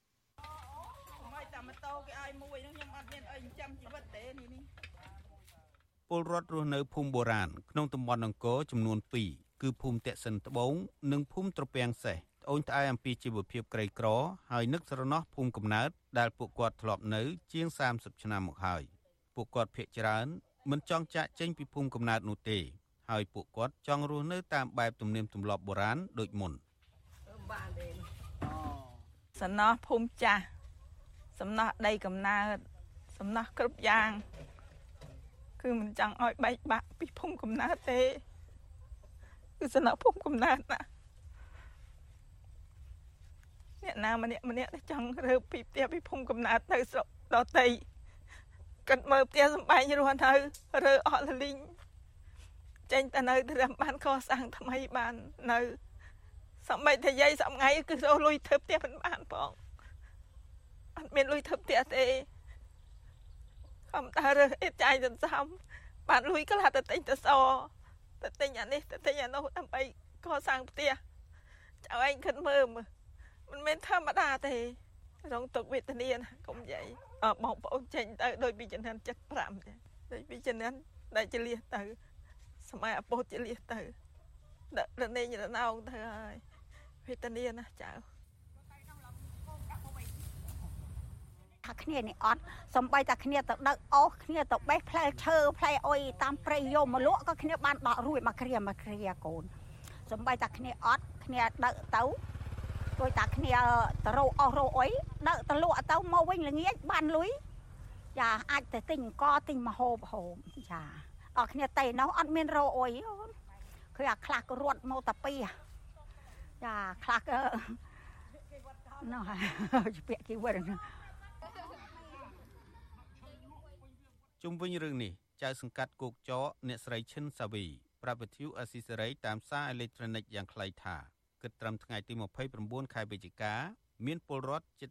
ពលរដ្ឋរស់នៅភូមិបុរាណក្នុងតំបន់អង្គរចំនួន2គឺភូមិតេសិនត្បូងនិងភូមិត្រពាំងសេះត្អូញត្អែអំពីជីវភាពក្រីក្រ ហើយនឹកស្រណោះភូមិកំណើតដែលពួកគាត់ធ្លាប់នៅ ជាង30ឆ្នាំមកហើយពួកគាត់ភ័យច្រើនមិនចង់ចាក់ចេញពីភូមិកំណើតនោះទេ ហើយពួកគាត់ចង់រស់នៅតាមបែបទំនៀមទម្លាប់បុរាណដូចមុនសំណោះភូមិចាស់សំណោះដីកំណើតសំណោះគ្រប់យ៉ាង គឺមិនចង់ឲ្យបែកបាក់ពីភូមិកំណើតទេគឺសំណភូមិកំណើតណាអ្នកណាម្នាក់ម្នាក់ចង់រើពីផ្ទះពីភូមិកំណើតទៅស្រុកដតីកាត់មើលផ្ទះសំបែងរស់ទៅរើអស់លលីងចេញទៅនៅត្រឹមបានកសាងថ្មីបាននៅសម្បែកតែយាយសំងៃគឺរកលុយធ្វើផ្ទះមិនបានផងអត់មានលុយធ្វើផ្ទះទេ ខំដើររើសអៀតចាយសន្សំបានលុយខ្លះទៅទិញទៅសទៅទិញអានេះទៅទិញអានោះដើម្បីកសាងផ្ទះចៅឯងគិតមើលមើលមិនមែនធម្មតាទេ រងទុកវេទនាណាកុំនិយាយបងប្អូនចេញទៅដោយពីចំនួន75ចាដោយពីចំនួនដែលចលះទៅ សម័យអពោជាលះទៅដឹករនេងរណោងទៅហើយវេទនាណាស់ចៅ ថាគ្នានេះអត់សំបីតែគ្នាទៅដឹកអស់គ្នាទៅបេះផ្លែឈើផ្លែអុយតាមព្រៃយកមកលក់ក៏គ្នាបានដករួចមកគ្រាមកគ្រាកូនសំបីតែគ្នាអត់គ្នាដឹកទៅដូចតែគ្នាទៅរោអស់រោអុយដឹកទៅលក់ទៅមកវិញល្ងាចបានលុយចាអាចទៅទិញអង្គទិញមហូបហូបចាអស់គ្នាតេនោះអត់មានរោអុយអូនគឺអាខ្លះក៏រត់មកតាពីចាខ្លះក៏នោះហើយពាក់គីវិល ជុំវិញរឿងនេះចៅសង្កាត់គោកចកអ្នកស្រីឈិនសាវីប្រាប់វិទ្យុអស៊ីសេរីតាមសារអេឡិចត្រូនិកយ៉ាងខ្លីថាគិតត្រឹមថ្ងៃទី29ខែវិច្ឆិកាមានពលរដ្ឋជិត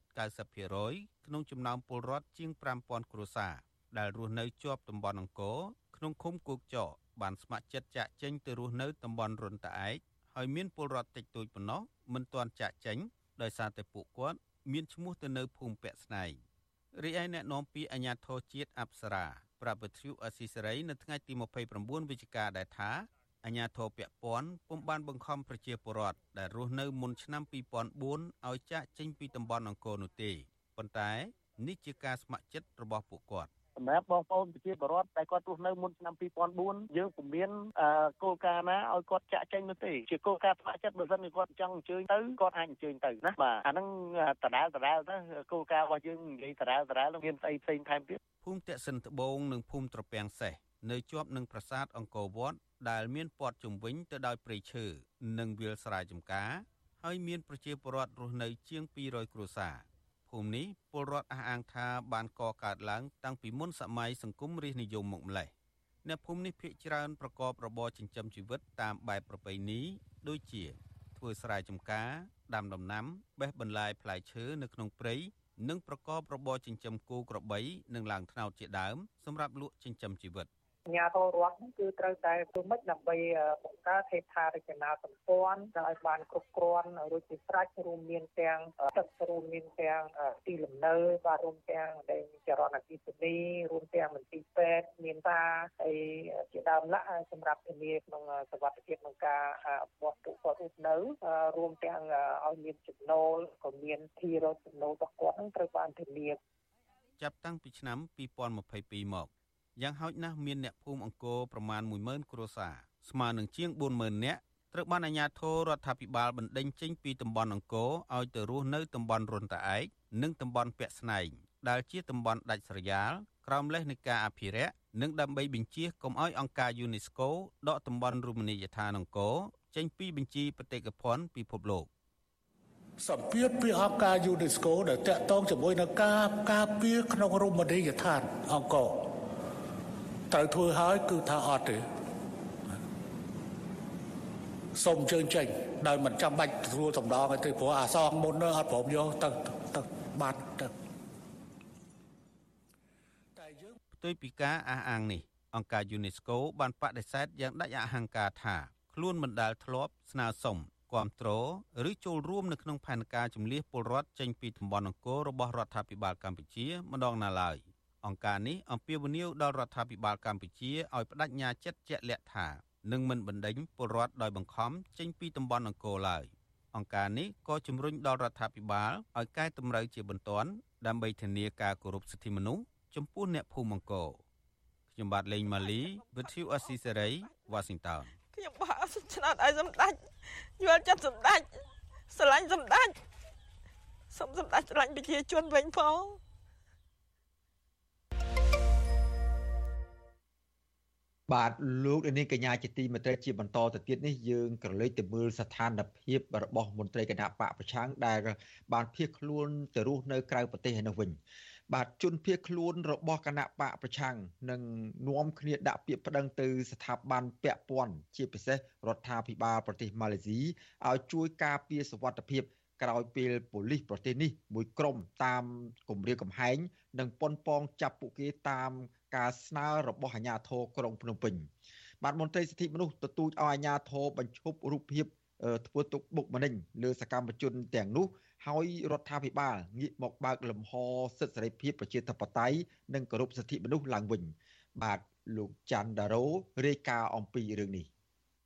90%ក្នុងចំណោមពលរដ្ឋជាង5000គ្រួសារដែលរស់នៅជាប់តំបន់អង្គរក្នុងឃុំគោកចកបានស្ម័គ្រចិត្តចាក់ចេញទៅរស់នៅតំបន់រុនតាឯកហើយមានពលរដ្ឋតិចតួចប៉ុណ្ណោះមិនទាន់ចាក់ចេញដោយសារតែពួកគាត់មានឈ្មោះទៅនៅភូមិពាក់ស្នែង រីឯអ្នកនាំពាក្យអាជ្ញាធរជាតិអប្សរាប្រាប់វិទ្យុអស៊ីសេរីនៅថ្ងៃទី29វិច្ឆិកាដែលថាអាជ្ញាធរពាក់ព័ន្ធពុំបានបង្ខំប្រជាពលរដ្ឋដែលរស់នៅមុនឆ្នាំ2004ឲ្យចាកចេញពីតំបន់អង្គរនោះទេប៉ុន្តែនេះជាការស្ម័គ្រចិត្តរបស់ពួកគាត់ សម្រាប់បងប្អូនប្រជាពលរដ្ឋដែលគាត់រស់នៅមុនឆ្នាំ2004យើងពុំមានគោលការណ៍ណាឲ្យគាត់ចាក់ចេញនោះទេជាគោលការណ៍ស្ម័គ្រចិត្តបើសិនជាគាត់ចង់អញ្ជើញទៅគាត់អាចអញ្ជើញទៅណាបាទអាហ្នឹងដដែលដដែលទៅគោលការណ៍របស់យើងនិយាយដដែលដដែលមានស្អីផ្សេងថែមទៀតភូមិតេសិនត្បូងនិងភូមិត្រពាំងសេះនៅជាប់នឹងប្រាសាទអង្គរវត្តដែលមានព័ទ្ធជុំវិញទៅដោយព្រៃឈើនិងវាលស្រែចម្ការហើយមានប្រជាពលរដ្ឋរស់នៅជាង200គ្រួសារ ភូមិនេះពលរដ្ឋអះអាងថាបានកកើតឡើងតាំងពីមុនសម័យសង្គមរាស្ត្រនិយមមកម្លេះអ្នកភូមិនេះភាគច្រើនប្រកបរបរចិញ្ចឹមជីវិតតាមបែបប្រពៃណីដូចជា ធ្វើស្រែចម្ការដាំដំណាំបេះបន្លែផ្លែឈើនៅក្នុងព្រៃនិងប្រកបរបរចិញ្ចឹមគោក្របីនិងឡើងថ្នោតជាដើមសម្រាប់លក់ចិញ្ចឹមជីវិត។ ញាធររដ្ឋគឺត្រូវតែធ្វើម៉េចដើម្បីបង្កើតហេដ្ឋារចនាសម្ព័ន្ធឲ្យបានគ្រប់គ្រាន់រួចជាស្រេចរួមមានទាំងទឹករួមមានទាំងទីលំនៅបាទរួមទាំងដែលចរន្តអគ្គិសនីរួមទាំងមន្ទីរពេទ្យមានតាហើយជាដើមឡាក់សម្រាប់ធានាក្នុងសវត្ថិភាពក្នុងការបោះពួកគាត់រស់នៅរួមទាំងឲ្យមានចំណូលក៏មានទីរកចំណូលរបស់គាត់នឹងត្រូវបានធានាចាប់តាំងពីឆ្នាំ2022មក យ៉ាងហោចណាស់មានអ្នកភូមិអង្គរប្រមាណ10000គ្រួសារស្មើនឹងជាង40000នាក់ត្រូវបានអាជ្ញាធររដ្ឋាភិបាលបណ្ដេញចេញពីតំបន់អង្គរឲ្យទៅរស់នៅតំបន់រុនតាឯកនិងតំបន់ពាក់ស្នែងដែលជាតំបន់ដាច់ស្រយាលក្រោមលេសនៃការអភិរក្សនិងដើម្បីបញ្ជាកុំឲ្យអង្គការ UNESCO ដកតំបន់រមណីយដ្ឋានអង្គរចេញពីបញ្ជីបេតិកភណ្ឌពិភពលោកសម្ពាធពីអង្គការ UNESCO ដែលតាក់ទងជាមួយនឹងការការពារក្នុងរមណីយដ្ឋានអង្គរ ត្រូវធ្វើហើយគឺថាអត់ទេសូមអញ្ជើញចេញដោយមិនចាំបាច់ទទួលសម្ដងទេព្រោះអាសងមុនអត់ព្រមយកទៅទៅបានទៅតែយើងផ្ទុយពីការអះអាងនេះអង្គការ UNESCO បានបដិសេធយ៉ាងដាច់អហង្ការថាខ្លួនមិនដែលធ្លាប់ស្នើសុំគ្រប់គ្រងឬចូលរួមនៅក្នុងផែនការជំលះពលរដ្ឋចេញពីតំបន់អង្គររបស់រដ្ឋាភិបាលកម្ពុជាម្ដងណាឡើយ។ អង្គការនេះអំពាវនាវដល់រដ្ឋាភិបាលកម្ពុជាឲ្យបដិញ្ញាចិត្តជាក់លាក់ថានឹងមិនបណ្ដេញពលរដ្ឋដោយបង្ខំចេញពីតំបន់អង្គរឡើយអង្គការនេះក៏ជំរុញដល់រដ្ឋាភិបាលឲ្យកែតម្រូវជាបន្ទាន់ដើម្បីធានាការគោរពសិទ្ធិមនុស្សចំពោះអ្នកភូមិអង្គរខ្ញុំបាទលេងម៉ាលី With you Assisary Washington ខ្ញុំបោះឆ្នោតឲ្យសម្ដេចយល់ចិត្តសម្ដេចស្រឡាញ់សម្ដេចសូមសម្ដេចស្រឡាញ់ប្រជាជនវិញផង បាទលោកនាងកញ្ញាជាទីមេត្រីជាបន្តទៅទៀតនេះយើងក្រឡេកទៅមើលស្ថានភាពរបស់មន្ត្រីគណៈបកប្រឆាំងដែលបានភៀសខ្លួនទៅរស់នៅក្រៅប្រទេសឯនោះវិញបាទជនភៀសខ្លួនរបស់គណៈបកប្រឆាំងនឹងនាំគ្នាដាក់ពាក្យប្តឹងទៅស្ថាប័នពាក់ព័ន្ធជាពិសេសរដ្ឋាភិបាលប្រទេសម៉ាឡេស៊ីឲ្យជួយការពារសុវត្ថិភាពក្រោយពេលប៉ូលីសប្រទេសនេះមួយក្រុមតាមគម្រាមកំហែងនិងប៉ុនប៉ងចាប់ពួកគេតាម ការស្នើរបស់អាជ្ញាធរក្រុងភ្នំពេញបាទមន្ត្រីសិទ្ធិមនុស្សទទូចឲ្យអាជ្ញាធរបញ្ឈប់រូបភាពធ្វើទុកបុកម្នេញលើសកម្មជនទាំងនោះហើយរដ្ឋាភិបាលងាកមកបើកលំហសិទ្ធិសេរីភាពប្រជាធិបតេយ្យនិងគោរពសិទ្ធិមនុស្សឡើងវិញបាទលោកច័ន្ទដារ៉ូរាយការណ៍អំពីរឿងនេះ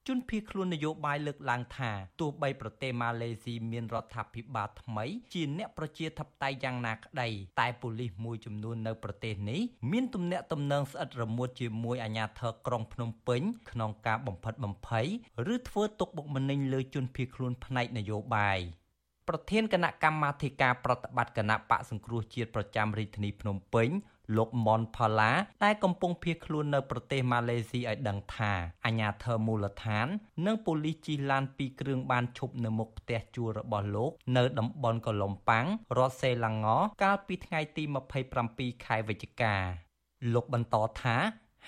ជនភៀសខ្លួននយោបាយលើកឡើងថាទោះបីប្រទេសម៉ាឡេស៊ីមានរដ្ឋាភិបាលថ្មី ជាអ្នកប្រជាធិបតេយ្យយ៉ាងណាក្តីតែប៉ូលីសមួយចំនួននៅប្រទេសនេះមានទំនាក់ទំនងស្អិតរមួតជាមួយអាជ្ញាធរក្រុងភ្នំពេញក្នុងការបំផិតបំភ័យឬធ្វើទុកបុកម្នេញលើជនភៀសខ្លួនផ្នែកនយោបាយប្រធានគណៈកម្មាធិការប្រតិបត្តិគណៈបកសង្គ្រោះជាតិប្រចាំរាជធានីភ្នំពេញ លោកមនផាឡាដែលកំពុងភៀសខ្លួននៅប្រទេសម៉ាឡេស៊ីឲ្យដឹងថាអាញាធរមូលដ្ឋាន និងប៉ូលីសជិះឡានពីរគ្រឿងបានឈប់នៅមុខផ្ទះជួលរបស់លោក នៅតំបន់កូឡុំប៉ាំងរដ្ឋសេឡាងងកាលពីថ្ងៃទី27ខែវិច្ឆិកាលោកបន្តថា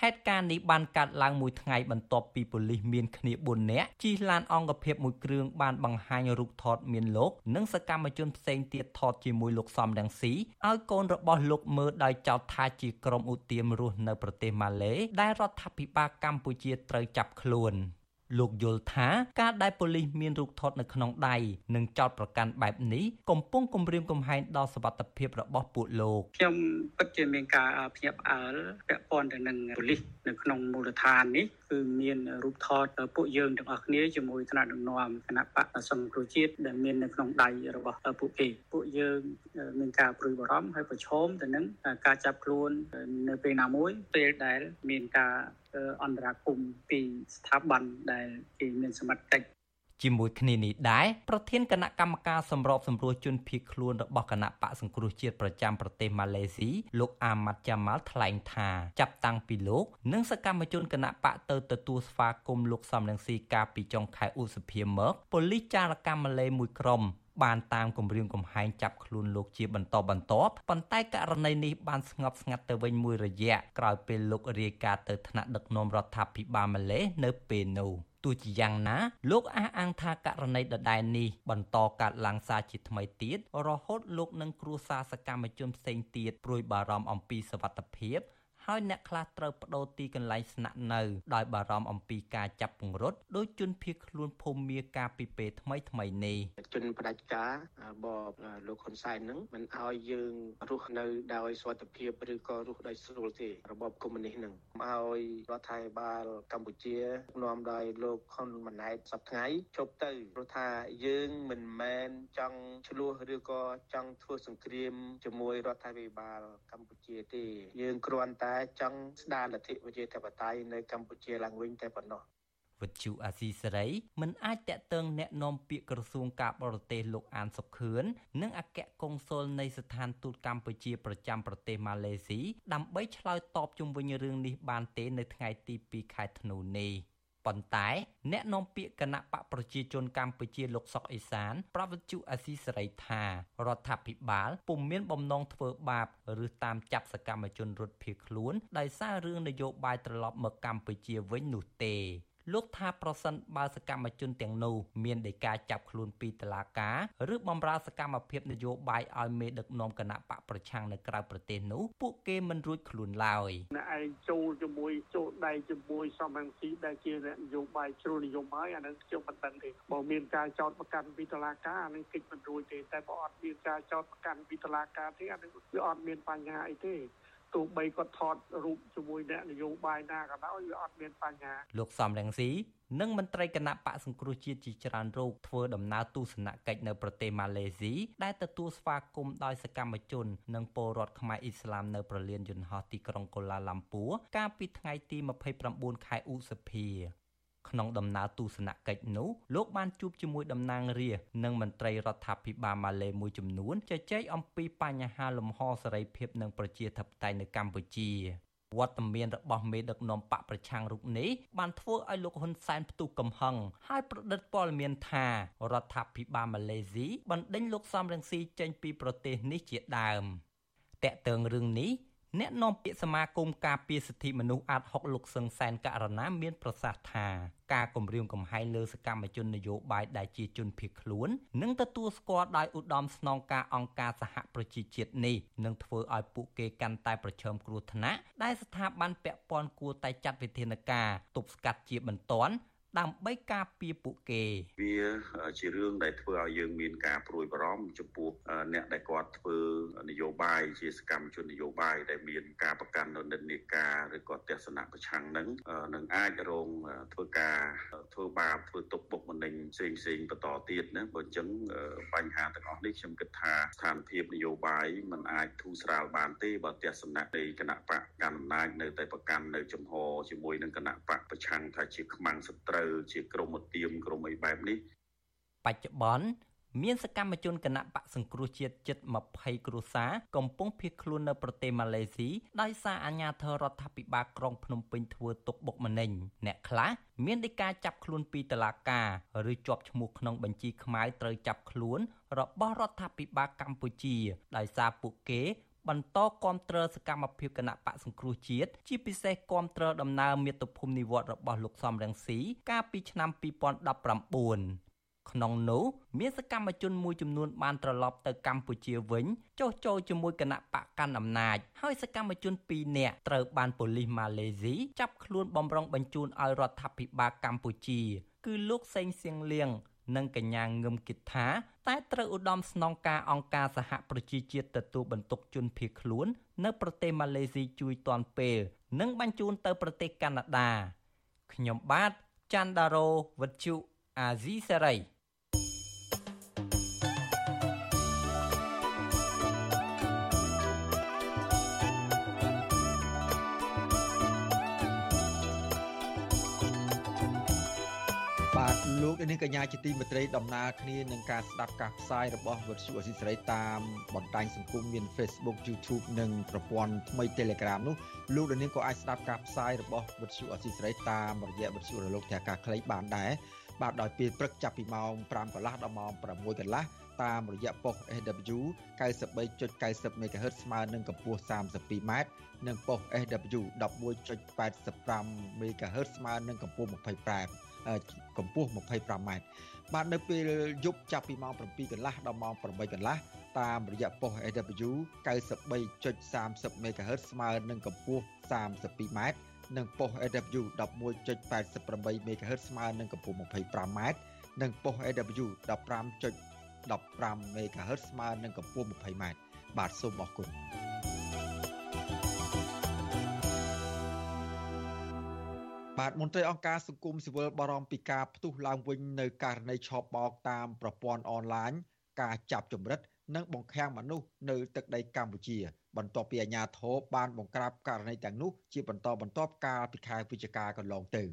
ហេតុការណ៍នេះបានកើតឡើងមួយថ្ងៃបន្ទាប់ពីប៉ូលីសមានគ្នា4នាក់ជិះឡានអង្គភាពមួយគ្រឿងបានបង្ហាញរូបថតមានលោកនិងសកម្មជនផ្សេងទៀតថតជាមួយលោកសំរងស៊ីឲ្យកូនរបស់លោកមើលដោយចោទថាជាក្រុមឧទាមរស់នៅប្រទេសម៉ាឡេដែលរដ្ឋាភិបាលកម្ពុជាត្រូវចាប់ខ្លួន។ លោកយល់ថាការដែលប៉ូលីសមានរូបថតនៅក្នុងដៃនិងចោតប្រកាន់បែបនេះកំពុងគំរាមកំហែងដល់សុវត្ថិភាពរបស់ពួកលោកខ្ញុំពិតជាមានការភ្ញាក់ផ្អើលពាក់ព័ន្ធទៅនឹងប៉ូលីសនៅក្នុងមូលដ្ឋាននេះ គឺមានរូបថតពួកយើងទាំងអស់គ្នាជាមួយថ្នាក់ដឹកនាំគណៈបកសង្គ្រោះជាតិដែលមាននៅក្នុងដៃរបស់ពួកគេពួកយើងមានការព្រួយបារម្ភហើយប្រឈមទៅនឹងការចាប់ខ្លួននៅពេលណាមួយពេលដែលមានការអន្តរាគមពីស្ថាប័នដែលគេមានសមត្ថកិច្ច ជាមួយគ្នានេះដែរប្រធានគណៈកម្មការសម្របសម្រួលជនភៀសខ្លួនរបស់គណៈបកសង្គ្រោះជាតិប្រចាំប្រទេសម៉ាឡេស៊ីលោកអាម៉ាត់យ៉ាម៉ាល់ថ្លែងថាចាប់តាំងពីលោកនិងសកម្មជនគណៈបកទៅទទួលស្វាគមន៍លោកសំរងស៊ីកាលពីចុងខែឧសភាមកប៉ូលីសចារកម្មម៉ាឡេមួយក្រុមបានតាមគម្រាមកំហែងចាប់ខ្លួនលោកជាបន្តបន្ទាប់ប៉ុន្តែករណីនេះបានស្ងប់ស្ងាត់ទៅវិញមួយរយៈក្រោយពេលលោករាយការណ៍ទៅថ្នាក់ដឹកនាំរដ្ឋាភិបាលម៉ាឡេនៅពេលនោះ ទោះជាយ៉ាងណា លោកអះអាងថាករណីដដែលនេះបន្តកើតឡើងសារជាថ្មីទៀតរហូតលោកនិងគ្រួសារសកម្មជនផ្សេងទៀតព្រួយបារម្ភអំពីសវត្ថិភាព ហើយអ្នកខ្លះត្រូវបដូរទីកន្លែងស្នាក់នៅដោយបារម្ភអំពីការចាប់ពង្រត់ដោយជនភៀសខ្លួនភូមិមាការពីពេលថ្មីថ្មីនេះជនផ្ដាច់ការបបលោកហ៊ុនសែននឹងមិនឲ្យយើងរស់នៅដោយសុខភាពឬក៏រស់ដោយស្រួលទេរបបកុម្មុយនីសនឹងឲ្យរដ្ឋាភិបាលកម្ពុជានាំដោយលោកហ៊ុនម៉ាណែតសប្តាហ៍ជប់ទៅព្រោះថាយើងមិនមែនចង់ឆ្លោះឬក៏ចង់ធ្វើសង្គ្រាមជាមួយរដ្ឋាភិបាលកម្ពុជាទេ យើងគ្រាន់តែចង់ស្ដារលទ្ធិប្រជាធិបតេយ្យនៅកម្ពុជាឡើងវិញតែប៉ុណ្ណោះវិទ្យុអាស៊ីសេរីមិនអាចតាក់ទងแนะនាំពាក្យក្រសួងការបរទេសលោកអានសុខឿននិងអគ្គកុងស៊ុលនៃស្ថានទូតកម្ពុជាប្រចាំប្រទេសម៉ាឡេស៊ីដើម្បីឆ្លើយតបជុំវិញរឿងនេះបានទេនៅថ្ងៃទី2ខែធ្នូនេះ ប៉ុន្តែអ្នកនាំពាក្យគណៈបកប្រជាជនកម្ពុជាលោកសុកអេសាន ប្រវត្តិជអាស៊ីសេរីថារដ្ឋាភិបាលពុំមានបំណងធ្វើបាបឬតាមចាប់សកម្មជនរត់ភៀសខ្លួនដោយសាររឿងនយោបាយត្រឡប់មកកម្ពុជាវិញនោះទេ លោកថាប្រសិនបើសកម្មជនទាំងនោះមានដីកាចាប់ខ្លួនពីតុលាការឬបំរើសកម្មភាពនយោបាយឲ្យមេដឹកនាំគណៈបកប្រឆាំងនៅក្រៅប្រទេសនោះពួកគេមិនរួចខ្លួនឡើយអ្នកឯងចូលជាមួយចូលដៃជាមួយសំរងស៊ីដែលជានយោបាយជ្រុលនិយមហើយអានឹងខ្ញុំមិនដឹងទេបើមានការចោទប្រកាន់ពីតុលាការអានឹងគិតមិនរួចទេតែបើអត់មានការចោទប្រកាន់ពីតុលាការទេអានឹងវាអត់មានបញ្ហាអីទេ ទោះបីគាត់ថតរូបជាមួយអ្នកនយោបាយណាក៏ដោយវាអត់មានបញ្ហាលោកសំរងស៊ីនិងមន្ត្រីគណៈបកសង្គ្រោះជាតិជាច្រើនរូបធ្វើដំណើរទស្សនកិច្ចនៅប្រទេសម៉ាឡេស៊ីដែលទទួលស្វាគមន៍ដោយសកម្មជន និងពលរដ្ឋខ្មែរអ៊ីស្លាមនៅប្រលានយន្តហោះទីក្រុងកូឡាឡាំពួរកាលពីថ្ងៃទី29ខែឧសភា ក្នុងដំណើរទស្សនកិច្ចនោះលោកបានជួបជាមួយតំណាងរាស្ត្រនិងមន្ត្រីរដ្ឋាភិបាលម៉ាឡេមួយចំនួនជជែកអំពីបញ្ហាលំហសេរីភាពនិងប្រជាធិបតេយ្យនៅកម្ពុជាវត្តមានរបស់មេដឹកនាំបកប្រឆាំងរូបនេះបានធ្វើឲ្យលោកហ៊ុនសែនផ្ទុះកំហឹងហើយប្រឌិតព័ត៌មានថារដ្ឋាភិបាលម៉ាឡេស៊ីបណ្ដេញលោកសំរងស៊ីចេញពីប្រទេសនេះជាដើមតកតើងរឿងនេះ អ្នកនាំពាក្យសមាគមការពារសិទ្ធិមនុស្សអាត6លោកសឹងសែនករណាមានប្រសាសន៍ថាការគម្រាមកំហែងលើសកម្មជននយោបាយដែលជាជនភៀសខ្លួននិងទទួលស្គាល់ដោយឧត្តមស្នងការអង្គការសហប្រជាជាតិនេះនឹងធ្វើឲ្យពួកគេកាន់តែប្រឈមគ្រោះថ្នាក់ដែលស្ថាប័នពាក់ព័ន្ធគួរតែចាត់វិធានការទប់ស្កាត់ជាបន្ទាន់ ដើម្បីការពារពួកគេវាជារឿងដែលធ្វើឲ្យយើងមានការព្រួយបារម្ភចំពោះអ្នកដែលគាត់ធ្វើនយោបាយជាសកម្មជននយោបាយដែលមានការប្រកាន់នៅនិន្នាការឬក៏ទស្សនៈប្រឆាំងនឹងនឹងអាចរងធ្វើការធ្វើបាបធ្វើទុកបុកម្នេញផ្សេងផ្សេងបន្តទៀតណាបើអញ្ចឹងបញ្ហាទាំងអស់នេះខ្ញុំគិតថាស្ថានភាពនយោបាយมันអាចធូរស្រាលបានទេបើទស្សនៈនៃគណៈបកកណ្ដាលអំណាចនៅតែប្រកាន់នៅចំហជាមួយនឹងគណៈបកប្រឆាំងថាជាខ្មាំងសត្រូវជាក្រមឧទាមក្រមអីបែបនេះបច្ចុប្បន្នមានសកម្មជនគណៈបកសង្គ្រោះជាតិជិត20គ្រួសារកំពុងភៀសខ្លួននៅប្រទេសម៉ាឡេស៊ីដោយសារអាជ្ញាធររដ្ឋាភិបាលក្រុងភ្នំពេញធ្វើទុកបុកម្នេញអ្នកខ្លះមានដីកាចាប់ខ្លួនពីតុលាការឬជាប់ឈ្មោះក្នុងបញ្ជីខ្មៅត្រូវចាប់ខ្លួនរបស់រដ្ឋាភិបាលកម្ពុជាដោយសារពួកគេ បន្តគាំទ្រសកម្មភាពគណៈបកសង្គ្រោះជាតិជាពិសេសគាំទ្រដំណើរមាតុភូមិនិវត្តរបស់លោកសំរងស៊ីកាលពីឆ្នាំ2019ក្នុងនោះមានសកម្មជនមួយចំនួនបានត្រឡប់ទៅកម្ពុជាវិញចុះចូលជាមួយគណៈបកកាន់អំណាចហើយសកម្មជន2នាក់ត្រូវបានប៉ូលីសម៉ាឡេស៊ីចាប់ខ្លួនបំរុងបញ្ជូនឲ្យរដ្ឋាភិបាលកម្ពុជា គឺលោកសេងសៀងលៀង និងកញ្ញាងឹមគិថា តែត្រូវឧត្តមស្នងការអង្គការសហប្រជាជាតិទទួលបន្ទុកជនភៀសខ្លួន នៅប្រទេសម៉ាឡេស៊ីជួយទាន់ពេល និងបញ្ជូនទៅប្រទេសកាណាដាខ្ញុំបាទច័ន្ទដារោវុទ្ធុអាស៊ីសេរី ញ្ញាជាទីមេត្រីដំណើរគ្នានឹងការស្ដាប់ការផ្សាយរបស់វិទ្យុអស៊ីសេរីតាមបណ្ដាញសង្គមមាន Facebook YouTube និងប្រព័ន្ធថ្មី Telegram នោះលោកនាងក៏អាចស្ដាប់ការផ្សាយរបស់វិទ្យុអស៊ីសេរីតាមរយៈវិទ្យុរលកធាតុអាកាសខ្លីបានដែរបាទដោយពេលព្រឹកចាប់ពីម៉ោង5កន្លះដល់ម៉ោង6កន្លះតាមរយៈប៉ុស SW 93.90 MHz ស្មើនឹងកម្ពស់ 32m និងប៉ុស SW 11.85 MHz ស្មើនឹងកម្ពស់ 25m កម្ពស់25ម៉ែត្របាទនៅពេលយប់ចាប់ពីម៉ោង7កន្លះដល់ម៉ោង8កន្លះតាមរយៈប៉ុស AW 93.30 MHz ស្មើនឹងកម្ពស់32ម៉ែត្រនិងប៉ុស AW 11.88 MHz ស្មើនឹងកម្ពស់25ម៉ែត្រនិងប៉ុស AW 15.15 MHz ស្មើនឹងកម្ពស់20ម៉ែត្របាទសូមអរគុណ បាទមន្ត្រីអង្គការសង្គមស៊ីវិលបារម្ភពីការផ្ទុះឡើងវិញនៅករណីឆបបោកតាមប្រព័ន្ធអនឡាញការចាប់ចម្រិត និងបង្ខាំងមនុស្សនៅទឹកដីកម្ពុជា បន្ទាប់ពីអាជ្ញាធរបានបង្ក្រាបករណីទាំងនោះជាបន្តបន្ទាប់កាលពីខែវិច្ឆិកាកន្លងទៅ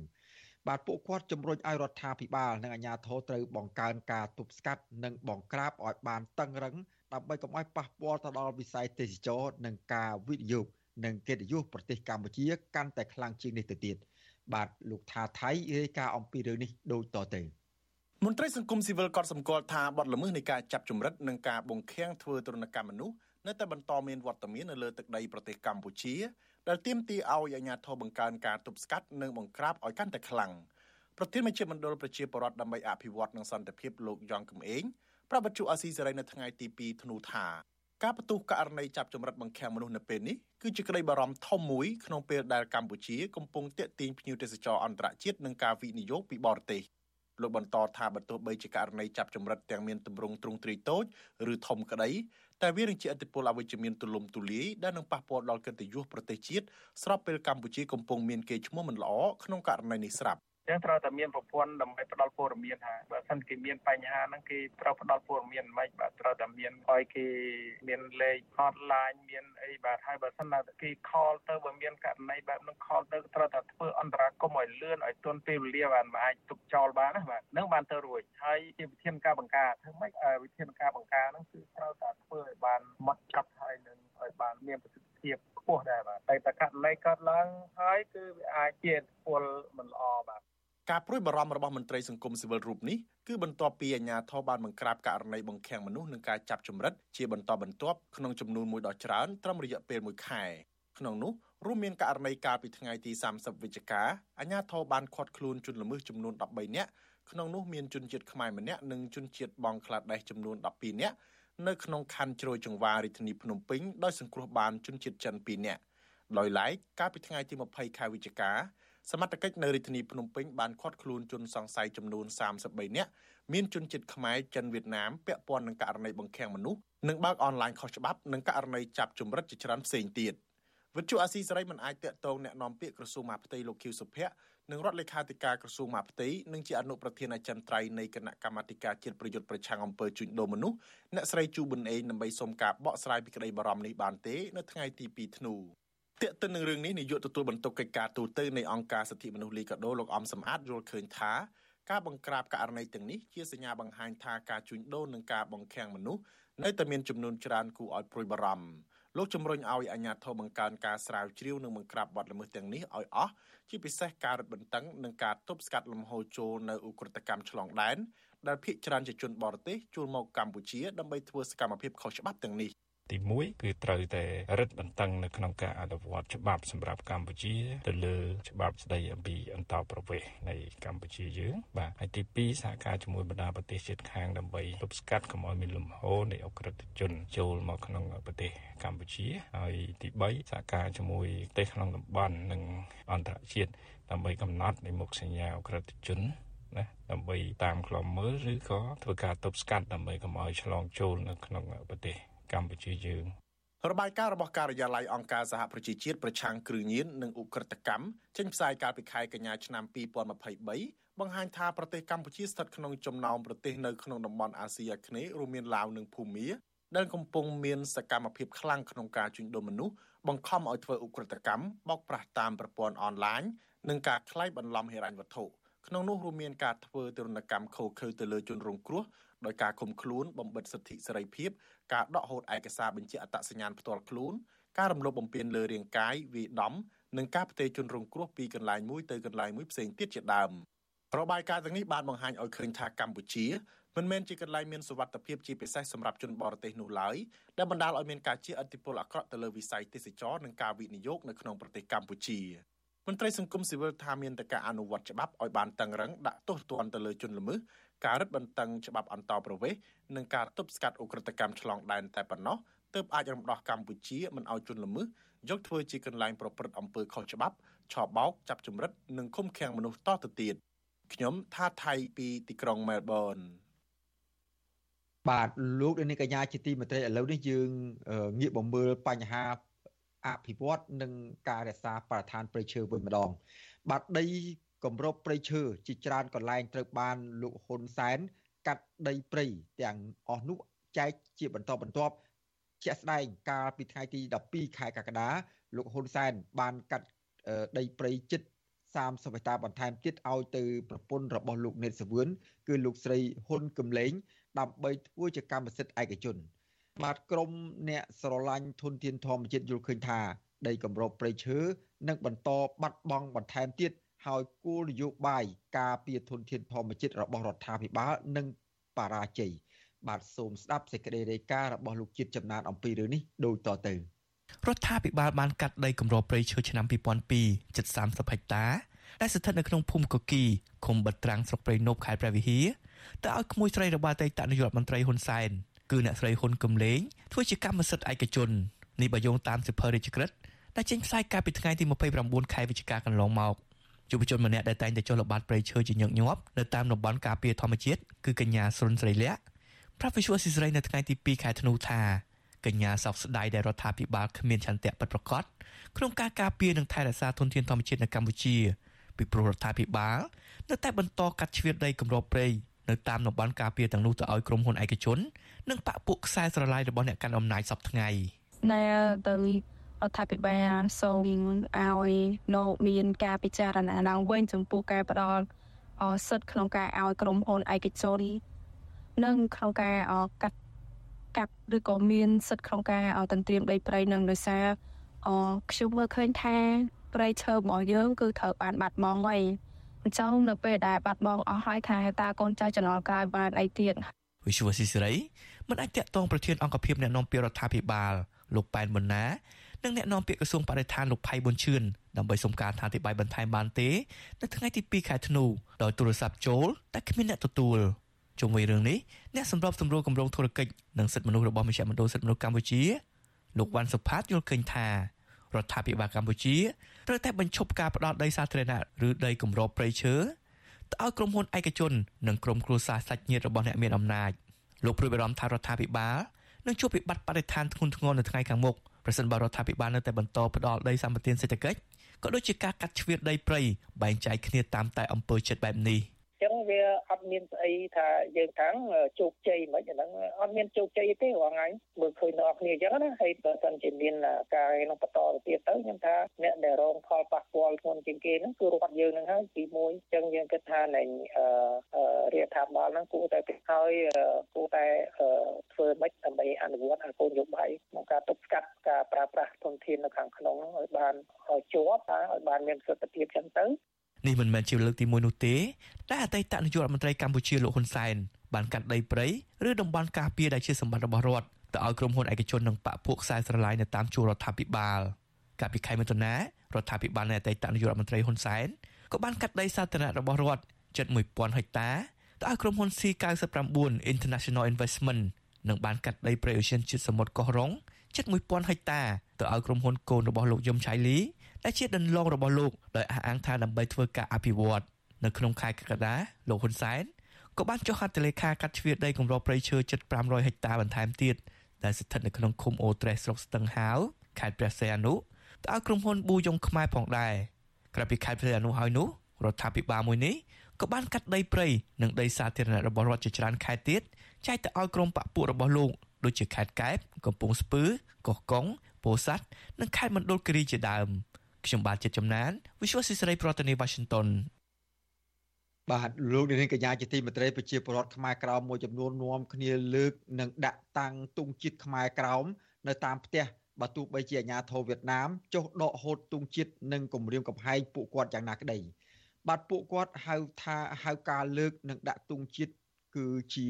បាទពួកគាត់ជំរុញឲ្យរដ្ឋាភិបាលនិងអាជ្ញាធរត្រូវបង្កើនការទប់ស្កាត់និងបង្ក្រាបឲ្យបានតឹងរឹងដើម្បីកុំឲ្យប៉ះពាល់ទៅដល់វិស័យទេសចរនិងការវិនិយោគនិងកិត្តិយសប្រទេសកម្ពុជាកាន់តែខ្លាំងជាងនេះទៅទៀត។ បាទលោកថាថៃរាយការណ៍អំពីរឿងនេះដូចតទៅមន្ត្រីសង្គមស៊ីវិលក៏សម្គាល់ថាបទល្មើសនៃការចាប់ចម្រិតនិងការបង្ខាំងធ្វើទរណកម្មមនុស្សនៅតែបន្តមានវត្តមាននៅលើទឹកដីប្រទេសកម្ពុជាដែលទាមទារឲ្យអាជ្ញាធរបង្កើនការទប់ស្កាត់និងបង្ក្រាបឲ្យកាន់តែខ្លាំងប្រធានមជ្ឈមណ្ឌលប្រជាពលរដ្ឋដើម្បីអភិវឌ្ឍនិងសន្តិភាពលោកយ៉ងកំឯងប្រាប់បទជអាស៊ីសេរីនៅថ្ងៃទី2ធ្នូថា ការបន្ទុះករណីចាប់ចម្រិតបង្ខាំងមនុស្សនៅពេលនេះគឺជាក្តីបារម្ភធំមួយក្នុងពេលដែលកម្ពុជាកំពុងទាក់ទាញភ្ញៀវទេសចរអន្តរជាតិនិងការវិនិយោគពីបរទេសលោកបន្តថាបើទោះបីជាករណីចាប់ចម្រិតទាំងមានទម្រង់ទ្រង់ទ្រាយតូចឬធំក្តីតែវានឹងជាឥទ្ធិពលអវិជ្ជមានទូលំទូលាយដែលនឹងប៉ះពាល់ដល់កិត្តិយសប្រទេសជាតិស្របពេលកម្ពុជាកំពុងមានកេរ្តិ៍ឈ្មោះមិនល្អក្នុងករណីនេះស្រាប់ ចឹងត្រូវតែមានប្រព័ន្ធដើម្បីផ្ដល់ព័ត៌មានថាបើសិនគេមានបញ្ហាហ្នឹងគេត្រូវផ្ដល់ព័ត៌មានមិនបាទត្រូវតែមានឲ្យគេមានលេខ hotline មានអីបាទហើយបើសិនណាគេ call ទៅបើមានករណីបែបហ្នឹង call ទៅត្រូវតែធ្វើអន្តរាគមន៍ឲ្យលឿនឲ្យទាន់ពេលវេលាបាទមិនអាចទុកចោលបានណាបាទនឹងបានទៅរួចហើយជាវិធានការបង្ការធ្វើម៉េចវិធានការបង្ការហ្នឹងគឺត្រូវតែធ្វើឲ្យបានម៉ត់ចត់ហើយនឹងឲ្យបានមានប្រសិទ្ធភាពខ្ពស់ដែរបាទតែតករណីកើតឡើងហើយគឺវាអាចជាពលមិនល្អបាទ ការព្រួយបារម្ភរបស់មន្ត្រីសង្គមស៊ីវិលរូបនេះគឺបន្ទាប់ពីអាជ្ញាធរបានបង្ក្រាបករណីបង្ខាំងមនុស្សនិងការចាប់ចម្រិតជាបន្តបន្ទាប់ក្នុងចំនួនមួយដ៏ច្រើនត្រឹមរយៈពេល1ខែក្នុងនោះរួមមានករណីកាលពីថ្ងៃទី30វិច្ឆិកាអាជ្ញាធរបានឃាត់ខ្លួនជនល្មើសចំនួន13នាក់ក្នុងនោះមានជនជាតិខ្មែរម្នាក់និងជនជាតិបង់ក្លាដេសចំនួន12នាក់នៅក្នុងខណ្ឌជ្រោយចង្វាររាជធានីភ្នំពេញដោយសង្គ្រោះបានជនជាតិចិន2នាក់ដោយឡែកកាលពីថ្ងៃទី20ខែវិច្ឆិកា សមត្ថកិច្ចនៅរាជធានីភ្នំពេញបានឃាត់ខ្លួនជនសង្ស័យចំនួន33នាក់មានជនជាតិខ្មែរចិនវៀតណាមពាក់ព័ន្ធនឹងករណីបង្ខាំងមនុស្សនិងបើកអនឡាញខុសច្បាប់និងករណីចាប់ជំរិតជាច្រើនផ្សេងទៀតវិទ្យុអាស៊ីសេរីមិនអាចតាក់ទងអ្នកនាំពាក្យក្រសួងមហាផ្ទៃលោកខៀវសុភ័ក្រនិងរដ្ឋលេខាធិការក្រសួងមហាផ្ទៃនិងជាអនុប្រធានអចិន្ត្រៃយ៍នៃគណៈកម្មាធិការជាតិប្រយុទ្ធប្រឆាំងអំពើជួញដូរមនុស្សអ្នកស្រីជូប៊ុនអេងដើម្បីសុំការបកស្រាយពីក្តីបារម្ភនេះបានទេ នៅថ្ងៃទី2ធ្នូ ទាក់ទិននឹងរឿងនេះនាយកទទួលបន្ទុកកិច្ចការទូតនៃអង្គការសិទ្ធិមនុស្សលីកាដូលោកអំសំអាតយល់ឃើញថាការបង្ក្រាបករណីទាំងនេះជាសញ្ញាបង្ហាញថាការជួញដូរនិងការបង្ខាំងមនុស្សនៅតែមានចំនួនច្រើនគួរឲ្យព្រួយបារម្ភលោកជំរុញឲ្យអាជ្ញាធរបង្កើនការស្រាវជ្រាវនិងបង្ក្រាបបទល្មើសទាំងនេះឲ្យអស់ជាពិសេសការរឹតបន្តឹងនិងការទប់ស្កាត់លំហូរចូលនៅឧក្រិដ្ឋកម្មឆ្លងដែនដែលភ្នាក់ច្រើនជាជនបរទេសជួលមកកម្ពុជាដើម្បីធ្វើសកម្មភាពខុសច្បាប់ទាំងនេះ ទី1គឺត្រូវតែរឹតបន្តឹងនៅក្នុងការអនុវត្តច្បាប់សម្រាប់កម្ពុជាទៅលើច្បាប់ស្តីអំពីអន្តរប្រវេសន៍នៃកម្ពុជាយើង បាទហើយទី2សហការជាមួយបណ្ដាប្រទេសជិតខាងដើម្បីទប់ស្កាត់កុំឲ្យមានលំហូរនៃអ ுக ្រិតជនចូលមកក្នុងប្រទេសកម្ពុជាហើយទី3សហការជាមួយប្រទេសក្នុងតំបន់និងអន្តរជាតិដើម្បីកំណត់នៃមុខសញ្ញាអ ுக ្រិតជនណាដើម្បីតាមខ្លំមើលឬក៏ធ្វើការទប់ស្កាត់ដើម្បីកុំឲ្យឆ្លងចូលនៅក្នុងប្រទេស កម្ពុជាយើងរបាយការណ៍របស់ការិយាល័យអង្គការសហប្រជាជាតិប្រឆាំងគ្រឿងញៀននិងឧក្រិដ្ឋកម្មចេញផ្សាយកាលពីខែកញ្ញាឆ្នាំ2023បង្ហាញថាប្រទេសកម្ពុជាស្ថិតក្នុងចំណោមប្រទេសនៅក្នុងតំបន់អាស៊ីអាគ្នេយ៍រួមមានឡាវនិងភូមាដែលកំពុងមានសកម្មភាពខ្លាំងក្នុងការជួញដូរមនុស្សបង្ខំឲ្យធ្វើឧក្រិដ្ឋកម្មបោកប្រាស់តាមប្រព័ន្ធអនឡាញនិងការក្លែងបន្លំហិរញ្ញវត្ថុក្នុងនោះរួមមានការធ្វើទរណកម្មខុសខើទៅលើជនរងគ្រោះ ដោយការឃុំខ្លួនបំបិទសិទ្ធិសេរីភាពការដកហូតឯកសារបញ្ជាក់អត្តសញ្ញាណផ្ទាល់ខ្លួនការរំលោភបំពានលើរាងកាយវាយដំនិងការផ្ទេរជនរងគ្រោះពីកន្លែងមួយទៅកន្លែងមួយផ្សេងទៀតជាដើមរបាយការណ៍ទាំងនេះបានបង្ហាញឲ្យឃើញថាកម្ពុជាមិនមែនជាកន្លែងមានសុវត្ថិភាពជាពិសេសសម្រាប់ជនបរទេសនោះឡើយដែលបណ្ដាលឲ្យមានការជះឥទ្ធិពលអាក្រក់ទៅលើវិស័យទេសចរនិងការវិនិយោគនៅក្នុងប្រទេសកម្ពុជាមន្ត្រីសង្គមស៊ីវិលថាមានតែការអនុវត្តច្បាប់ឲ្យបានតឹងរឹងដាក់ទោសទណ្ឌទៅលើជនល្មើស ការរឹតបន្តឹងច្បាប់អន្តោប្រវេសន៍និងការទប់ស្កាត់អ ுக ្រិតកម្មឆ្លងដែនតែប៉ុណ្ណោះទើបអាចរំដោះកម្ពុជាមិនឲ្យជនល្មើសយកធ្វើជាកន្លែងប្រព្រឹត្តអំពើខុសច្បាប់ឆោបោកចាប់ជំរិតនិងឃុំឃាំងមនុស្សតទៅទៀតខ្ញុំថាថៃពីទីក្រុងមែលប៊នបាទលោកនាងកញ្ញាជាទីមេត្រីឥឡូវនេះយើងងាកបំមើលបញ្ហាអភិវឌ្ឍនិងការរក្សាបរិស្ថានព្រៃឈើវិញម្ដងបាទដី គម្របព្រៃឈើជាច្រើនកន្លែងត្រូវបានលោកហ៊ុនសែនកាត់ដីព្រៃទាំងអស់នោះចែកជាបន្តបន្ទាប់ជាក់ស្ដែងកាលពីថ្ងៃទី12ខែកក្កដាលោកហ៊ុនសែនបានកាត់ដីព្រៃជិត30ហិកតាបន្ថែមទៀតឲ្យទៅប្រពន្ធរបស់លោកនេតសាវឿនគឺលោកស្រីហ៊ុនកំលែងដើម្បីធ្វើជាកម្មសិទ្ធិឯកជន បាទក្រមអ្នកស្រឡាញ់ធនធានធម្មជាតិយល់ឃើញថាដីគម្របព្រៃឈើនឹងបន្តបាត់បង់បន្ថែមទៀត ហើយគោលនយោបាយការពារធនធានធម្មជាតិរបស់រដ្ឋាភិបាលនឹងបរាជ័យបាទសូមស្ដាប់សេចក្តីរាយការណ៍របស់លោកជាតិចំណានអំពីរឿងនេះដូចតទៅរដ្ឋាភិបាលបានកាត់ដីគម្របព្រៃឈើឆ្នាំ2002ជិត30ហិកតាដែលស្ថិតនៅក្នុងភូមិកគីឃុំបិត្រាំងស្រុកព្រៃនប់ខេត្តព្រះវិហារទៅឲ្យក្មួយស្រីរបស់អតីតនាយករដ្ឋមន្ត្រីហ៊ុនសែនគឺអ្នកស្រីហ៊ុនកំលេងធ្វើជាកម្មសិទ្ធិឯកជននេះបើយោងតាមសិភើរាជក្រឹតដែលចេញផ្សាយកាលពីថ្ងៃទី29ខែវិច្ឆិកាកន្លងមក យុវជនម្នាក់ដែលតែងតែចុះល្បាតព្រៃឈើជាញឹកញាប់នៅតាមតំបន់ការពារធម្មជាតិគឺកញ្ញាស្រុនស្រីលក្ខប្រាប់វិសុវស៊ីស្រីនៅថ្ងៃទី2ខែធ្នូថាកញ្ញាសោកស្ដាយដែលរដ្ឋាភិបាលគ្មានឆន្ទៈពិតប្រាកដក្នុងការការពារនិងថែរក្សាធនធានធម្មជាតិនៅកម្ពុជាពីព្រោះរដ្ឋាភិបាលនៅតែបន្តកាត់ជ្រៀតដីគម្របព្រៃនៅតាមតំបន់ការពារទាំងនោះទៅឲ្យក្រុមហ៊ុនឯកជន និងបកពួកខ្សែស្រឡាយរបស់អ្នកកាន់អំណាចសពថ្ងៃនៅទៅ រដ្ឋាភិបាលសូមឲ្យនៅមានការពិចារណាឡើងវិញចំពោះការផ្ដល់សិទ្ធិក្នុងការឲ្យក្រុមហ៊ុនឯកជននិងក្នុងការកាត់កាប់ឬក៏មានសិទ្ធិក្នុងការទន្ទ្រានដីព្រៃនឹងដោយសារខ្ញុំមើលឃើញថាព្រៃឈើរបស់យើងគឺត្រូវបានបាត់បង់ហើយអញ្ចឹងនៅពេលដែលបាត់បង់អស់ហើយថាតើកូនចៅចំណងក្រោយបានអីទៀតវិសុវស៊ីសេរីមិនអាចតាក់ទងប្រធានអង្គភិបអ្នកនាំពាក្យរដ្ឋាភិបាលលោកប៉ែនប៊ុនណា និងអ្នកនាំពាក្យក្រសួងបរិស្ថានលោកផៃប៊ុនឈឿនដើម្បីសុំការអធិប្បាយបន្ថែមបានទេនៅថ្ងៃទី2ខែធ្នូដោយទូរស័ព្ទចូលតែគ្មានអ្នកទទួលជុំវិញរឿងនេះអ្នកសម្របសម្រួលគម្រោងធុរកិច្ចនិងសិទ្ធិមនុស្សរបស់មជ្ឈមណ្ឌលសិទ្ធិមនុស្សកម្ពុជាលោកវ៉ាន់សុផាតយល់ឃើញថាររដ្ឋាភិបាលកម្ពុជាត្រូវតែបញ្ឈប់ការផ្ដោតដីសាធារណៈឬដីគម្របព្រៃឈើទៅឲ្យក្រុមហ៊ុនឯកជននិងក្រុមគ្រួសារសាច់ញាតិរបស់អ្នកមានអំណាចលោកព្រួយបារម្ភថារដ្ឋាភិបាលនឹងជួបវិបត្តិបរិស្ថានធ្ងន់ធ្ងរនៅថ្ងៃខាងមុខ ប្រសិនបើរដ្ឋាភិបាលនៅតែបន្តផ្ដោតដីសម្បត្តិសេដ្ឋកិច្ចក៏ដូចជាការកាត់ជ្រៀតដីព្រៃបែងចែកគ្នាតាមតែអំពើចិត្តបែបនេះ។ចឹងវាអត់មានស្អីថាយើងខាងជោគជ័យមិនអាហ្នឹងអត់មានជោគជ័យទេរាល់ថ្ងៃមើលឃើញដល់គ្នាចឹងណាហើយបើសិនជាមានការនឹងបន្តទៅទៀតទៅខ្ញុំថាអ្នកដែលរងផលប៉ះពាល់ធ្ងន់ជាងគេហ្នឹងគឺរដ្ឋយើងហ្នឹងហើយទី1ចឹងយើងគិតថានៃរាជរដ្ឋាភិបាលហ្នឹងគួរតែទៅហើយគួរតែធ្វើម៉េចដើម្បីអនុវត្តគោលនយោបាយក្នុងការទប់ នធាននៅខាងក្នុងឲ្យបានជាប់ឲ្យបានមានប្រសិទ្ធភាពចឹងទៅនេះមិនមែនជាលើកទី1នោះទេដែលអតីតនាយករដ្ឋមន្ត្រីកម្ពុជាលោកហ៊ុនសែនបានកាត់ដីព្រៃឬតំបន់ការពារដែលជាសម្បត្តិរបស់រដ្ឋទៅឲ្យក្រុមហ៊ុនឯកជននិងបកពួកខ្សែស្រឡាយនៅតាមជួររដ្ឋាភិបាលកាលពីខែមិថុនារដ្ឋាភិបាលនៃអតីតនាយករដ្ឋមន្ត្រីហ៊ុនសែនក៏បានកាត់ដីសាធារណៈរបស់រដ្ឋជិត1000ហិកតាទៅឲ្យក្រុមហ៊ុន C99 International Investment និងបានកាត់ដីព្រៃអូសៀនជិតសមុទ្រកោះរ៉ុង ជិត1000ហិកតាទៅឲ្យក្រុមហ៊ុនកូនរបស់លោកយមឆៃលីដែលជាដន្លងរបស់លោកដោយអះអាងថាដើម្បីធ្វើការអភិវឌ្ឍនៅក្នុងខែកក្កដាលោកហ៊ុនសែនក៏បានចុះហត្ថលេខាកាត់ជ្រៀតដីគម្របព្រៃឈើជិត500ហិកតាបន្ថែមទៀតដែលស្ថិតនៅក្នុងឃុំអូត្រេសស្រុកស្ទឹងហាវខេត្តព្រះសីហនុទៅឲ្យក្រុមហ៊ុនប៊ូយ៉ុងខ្មែរផងដែរក្រៅពីខេត្តព្រះសីហនុហើយនោះរដ្ឋាភិបាលមួយនេះក៏បានកាត់ដីព្រៃនិងដីសាធារណៈរបស់រដ្ឋជាច្រើនខេត្តទៀតចែកទៅឲ្យក្រុមបពុរបស់លោក ដូចជាខេត្តកែបកំពង់ស្ពឺកោះកុងពោធិ៍សាត់និងខេត្តមណ្ឌលគិរីជាដើមខ្ញុំបាទជាចំណាន Visual ស៊ីស្រីប្រធានាទី Washington បាទលោកនាងកញ្ញាជាទីមេត្រីប្រជាពលរដ្ឋខ្មែរក្រោមមួយចំនួននាំគ្នាលើកនិងដាក់តាំងទង់ជាតិខ្មែរក្រោមនៅតាមផ្ទះបើទោះបីជាអាញាធរវៀតណាមចុះដកហូតទង់ជាតិនិងគម្រាមកំហែងពួកគាត់យ៉ាងណាក្តីបាទពួកគាត់ហៅថាហៅការលើកនិងដាក់ទង់ជាតិ គឺជា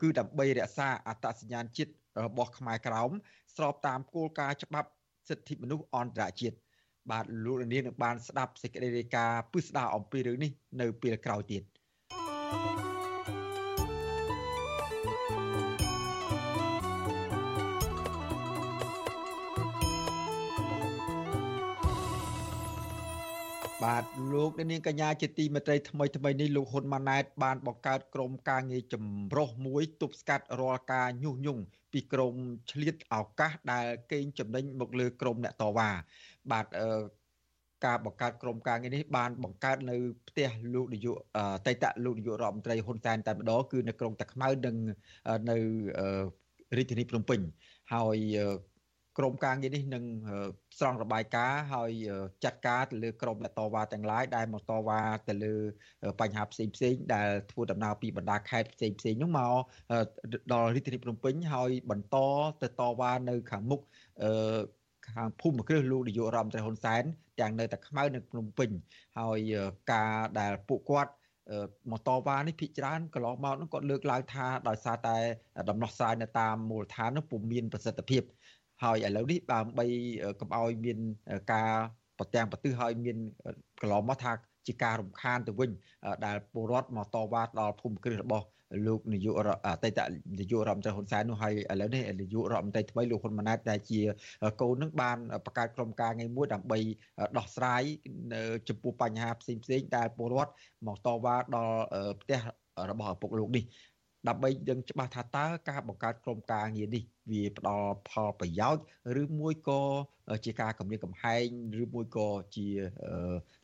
គឺដើម្បីរក្សាអត្តសញ្ញាណជាតិរបស់ខ្មែរក្រោមស្របតាមគោលការណ៍ច្បាប់សិទ្ធិមនុស្សអន្តរជាតិបាទលោកនាងនឹងបានស្ដាប់សេចក្តីរាយការណ៍ពិស្ដារអំពីរឿងនេះនៅពេលក្រោយទៀត បាទលោកនាងកញ្ញាជាទីមេត្រីថ្មីថ្មីនេះលោកហ៊ុនម៉ាណែតបានបង្កើតក្រុមការងារចម្រុះមួយទប់ស្កាត់រាល់ការញុះញង់ពីក្រមឆ្លៀតឱកាសដែលកេងចំណេញមកលើក្រមអ្នកតវ៉ាបាទការបង្កើតក្រុមការងារនេះបានបង្កើតនៅផ្ទះលោកនាយកតេតលោកនាយករដ្ឋមន្ត្រីហ៊ុនសែនតែម្ដងគឺនៅក្រុងតាខ្មៅនិងនៅរាជធានីភ្នំពេញហើយ ក្រមការងារនេះនឹងស្រង់របាយការណ៍ហើយចាត់ការទៅលើក្រមអ្នកតវ៉ាទាំងឡាយដែលមកតវ៉ាទៅលើបញ្ហាផ្សេងផ្សេងដែលធ្វើដំណើរពីបណ្ដាខេត្តផ្សេងផ្សេងនោះមកដល់រាជធានីភ្នំពេញហើយបន្តទៅតវ៉ានៅខាងមុខខាងភូមិគ្រឹះលោកនាយករដ្ឋមន្ត្រីហ៊ុនសែនទាំងនៅតែខ្មៅនៅភ្នំពេញហើយការដែលពួកគាត់មកតវ៉ានេះភិកច្រើនកន្លងមកនោះគាត់លើកឡើងថាដោយសារតែដំណោះស្រាយនៅតាមមូលដ្ឋាននោះពុំមានប្រសិទ្ធភាព ហើយឥឡូវនេះដើម្បីកុំឲ្យមានការប្រទាំងប្រទិសឲ្យមានកន្លងមកថាជាការរំខានទៅវិញដែលពលរដ្ឋមកតវ៉ាដល់ភូមិគ្រឹះរបស់លោកនាយកអតីតនាយករដ្ឋមន្ត្រីហ៊ុនសែននោះហើយឥឡូវនេះនាយករដ្ឋមន្ត្រីថ្មីលោកហ៊ុនម៉ាណែតដែលជាកូននឹងបានបង្កើតក្រុមការងារមួយដើម្បីដោះស្រាយចំពោះបញ្ហាផ្សេងផ្សេងដែលពលរដ្ឋមកតវ៉ាដល់ផ្ទះរបស់ឪពុកលោកនេះ ដើម្បីដឹងច្បាស់ថាតើការបង្កើតក្រុមការងារនេះវាផ្ដល់ផលប្រយោជន៍ឬមួយក៏ជាការគម្រាមកំហែងឬមួយក៏ជា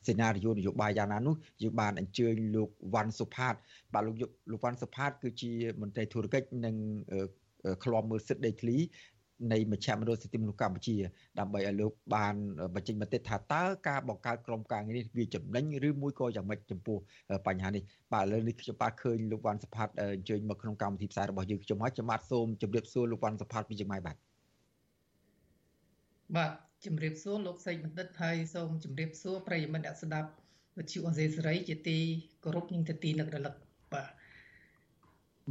សេណារីយ៉ូនយោបាយយ៉ាងណានោះយើងបានអញ្ជើញលោកវ៉ាន់សុផាត បាទលោកលោកវ៉ាន់សុផាត គឺជាមន្ត្រីធុរកិច្ចនិងឃ្លាំមើលសិទ្ធិដីធ្លី នៃមជ្ឈមណ្ឌលសិទ្ធិមនុស្សកម្ពុជាដើម្បីឲ្យលោកបានបញ្ចេញមតិថាតើការបង្កើតក្រុមការងារនេះវាចំណេញឬមួយក៏យ៉ាងម៉េចចំពោះបញ្ហានេះបាទឥឡូវនេះខ្ញុំបាទឃើញលោកវ៉ាន់សផាតអញ្ជើញមកក្នុងកម្មវិធីផ្សាយរបស់យើងខ្ញុំហើយខ្ញុំបាទសូមជម្រាបសួរលោកវ៉ាន់សផាតពីចម្ងាយបាទបាទជម្រាបសួរលោកសេចបណ្ឌិតហើយសូមជម្រាបសួរប្រិយមិត្តអ្នកស្ដាប់វិទ្យុអេសេរីជាទីគោរពនិងជាទីនឹករលឹកបាទ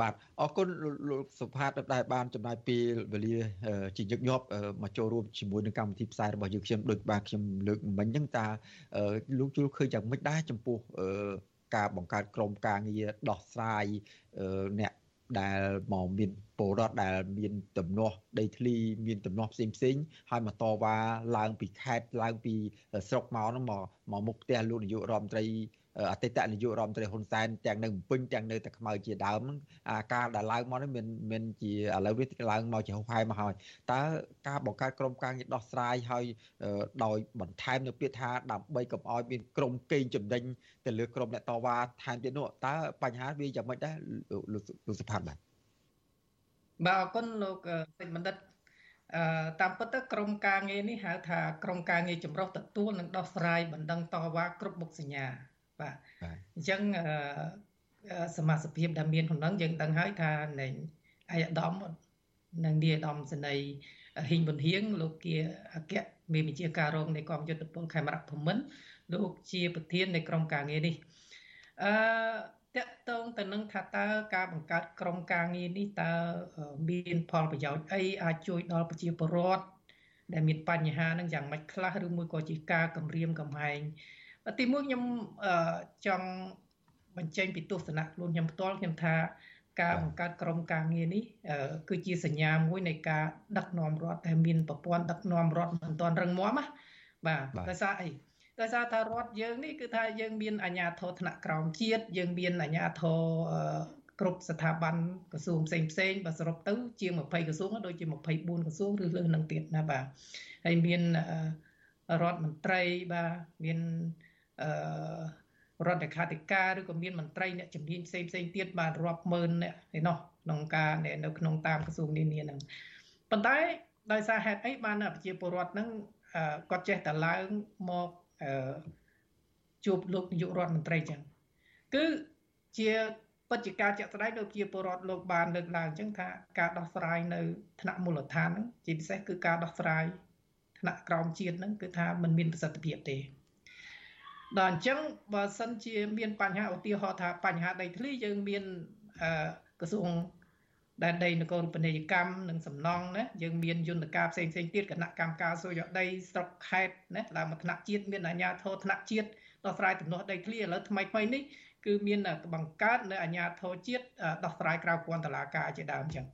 បាទអរគុណលោកសុផាតដែលបានចំណាយពេលវេលាជាញឹកញាប់មកចូលរួមជាមួយនឹងកម្មវិធីផ្សាយរបស់យើងខ្ញុំដូចបាទខ្ញុំលើកមិញហ្នឹងតើលោកជួលឃើញយ៉ាងម៉េចដែរចំពោះការបង្កើតក្រុមការងារដោះស្រាយអ្នកដែលមកមានពលរដ្ឋដែលមានទំនាស់ដីធ្លីមានទំនាស់ផ្សេងផ្សេងហើយមកតវ៉ាឡើងពីខេត្តឡើងពីស្រុកមកហ្នឹងមកមកមុខផ្ទះលោកនាយករដ្ឋមន្ត្រី អតីតនាយករដ្ឋមន្ត្រីហ៊ុនសែនទាំងនៅភ្នំពេញទាំងនៅតែខ្មៅជាដើមអាការដែលឡើងមកនេះមានមានជាឥឡូវវាឡើងមកជាហុហែមកហើយតើការបង្កើតក្រុមការងារដោះស្រាយហើយដោយបន្ថែមនៅពាក្យថាដើម្បីកុំឲ្យមានក្រុមកេងចំណេញទៅលើក្រុមអ្នកតវ៉ាថែមទៀតនោះតើបញ្ហាវាយ៉ាងម៉េចដែរលោកសុផាតបាទបាទអរគុណលោកសេចបណ្ឌិតអឺតាមពិតទៅក្រមការងារនេះហៅថាក្រមការងារចម្រុះទទួលនិងដោះស្រាយបណ្ដឹងតវ៉ាគ្រប់មុខសញ្ញា បាទអញ្ចឹងសមាជិកដែលមានក្នុងនឹងយើងដឹងហើយថានៃអាយដាមនិងនាយដាមសេនីហ៊ីងប៊ុនហៀងលោកជាអគ្គមេបញ្ជាការរងនៃកងយុទ្ធពលខេមរៈភូមិន្ទលោកជាប្រធាននៃក្រុមការងារនេះអឺតកតងទៅនឹងថាតើការបង្កើតក្រុមការងារនេះតើមានផលប្រយោជន៍អីអាចជួយដល់ប្រជាពលរដ្ឋដែលមានបញ្ហានឹងយ៉ាងម៉េចខ្លះឬមួយក៏ជាការគម្រាមកំហែង ទីមួយខ្ញុំចង់បញ្ចេញពីទស្សនៈខ្លួនខ្ញុំផ្ទាល់ខ្ញុំថាការបង្កើតក្រុមការងារនេះគឺជាសញ្ញាមួយនៃការដឹកនាំរដ្ឋដែលមានប្រព័ន្ធដឹកនាំរដ្ឋមិនទាន់រឹងមាំណាបាទដោយសារអីដោយសារថារដ្ឋយើងនេះគឺថាយើងមានអាជ្ញាធរថ្នាក់ក្រោមជាតិយើងមានអាជ្ញាធរគ្រប់ស្ថាប័នក្រសួងផ្សេងផ្សេងបើសរុបទៅជាង20ក្រសួងដូចជា24ក្រសួងឬលើសនឹងទៀតណាបាទហើយមានរដ្ឋមន្ត្រីបាទមានអឺ រដ្ឋលេខាធិការឬក៏មានមន្ត្រីអ្នកជំនាញផ្សេងផ្សេងទៀតបានរាប់ម៉ឺនអ្នកឯណោះក្នុងការនៅក្នុងតាមក្រសួងនានាហ្នឹងប៉ុន្តែដោយសារហេតុអីបានប្រជាពលរដ្ឋហ្នឹងគាត់ចេះតែឡើងមកជួបលោកនាយករដ្ឋមន្ត្រីចឹងគឺជាបច្ចុប្បន្នជាក់ស្ដែងដូចជាពលរដ្ឋលោកបានលើកឡើងអញ្ចឹងថាការដោះស្រាយនៅថ្នាក់មូលដ្ឋានហ្នឹងជាពិសេសគឺការដោះស្រាយថ្នាក់ក្រោមជាតិហ្នឹងគឺថាมันមានប្រសិទ្ធភាពទេ ដល់អញ្ចឹងបើសិនជាមានបញ្ហាឧទាហរណ៍ថាបញ្ហាដីធ្លីយើងមានក្រសួងដែនដីនគររូបនីយកម្មនិងសំណង់ណាយើងមានយន្តការផ្សេងផ្សេងទៀតគណៈកម្មការសុយដីស្រុកខេត្តណាឡើងមកថ្នាក់ជាតិមានអាជ្ញាធរថ្នាក់ជាតិដោះស្រាយទំនាស់ដីធ្លីឥឡូវថ្មីថ្មីនេះគឺមានបង្កើតនៅអាជ្ញាធរជាតិដោះស្រាយក្រៅពន្ធតុលាការជាដើមអញ្ចឹង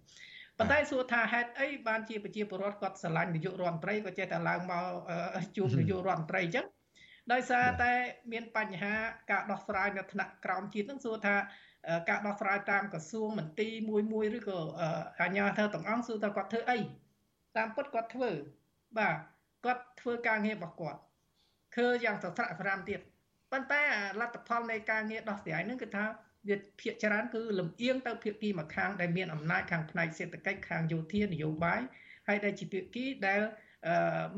ប៉ុន្តែសួរថាហេតុអីបានជាប្រជាពលរដ្ឋគាត់ស្រឡាញ់នាយករដ្ឋមន្ត្រីក៏ចេះតែឡើងមកជួបនាយករដ្ឋមន្ត្រីអញ្ចឹង ដោយសារតែមានបញ្ហាការដោះស្រាយនៅថ្នាក់ក្រោមជាតិនឹងសួរថាការដោះស្រាយតាមក្រសួងមន្ទីរមួយមួយឬក៏អាជ្ញាធរទាំងអង្គសួរថាគាត់ធ្វើអីតាមពិតគាត់ធ្វើបាទគាត់ធ្វើការងាររបស់គាត់ធ្វើយ៉ាងសស្រាក់ស្រាមទៀតប៉ុន្តែលទ្ធផលនៃការងារដោះស្រាយនឹងគឺថាវាភាកច្រើនគឺលំអៀងទៅភាគីមួយខាងដែលមានអំណាចខាងផ្នែកសេដ្ឋកិច្ចខាងយោធានយោបាយហើយដែលជាភាគីដែល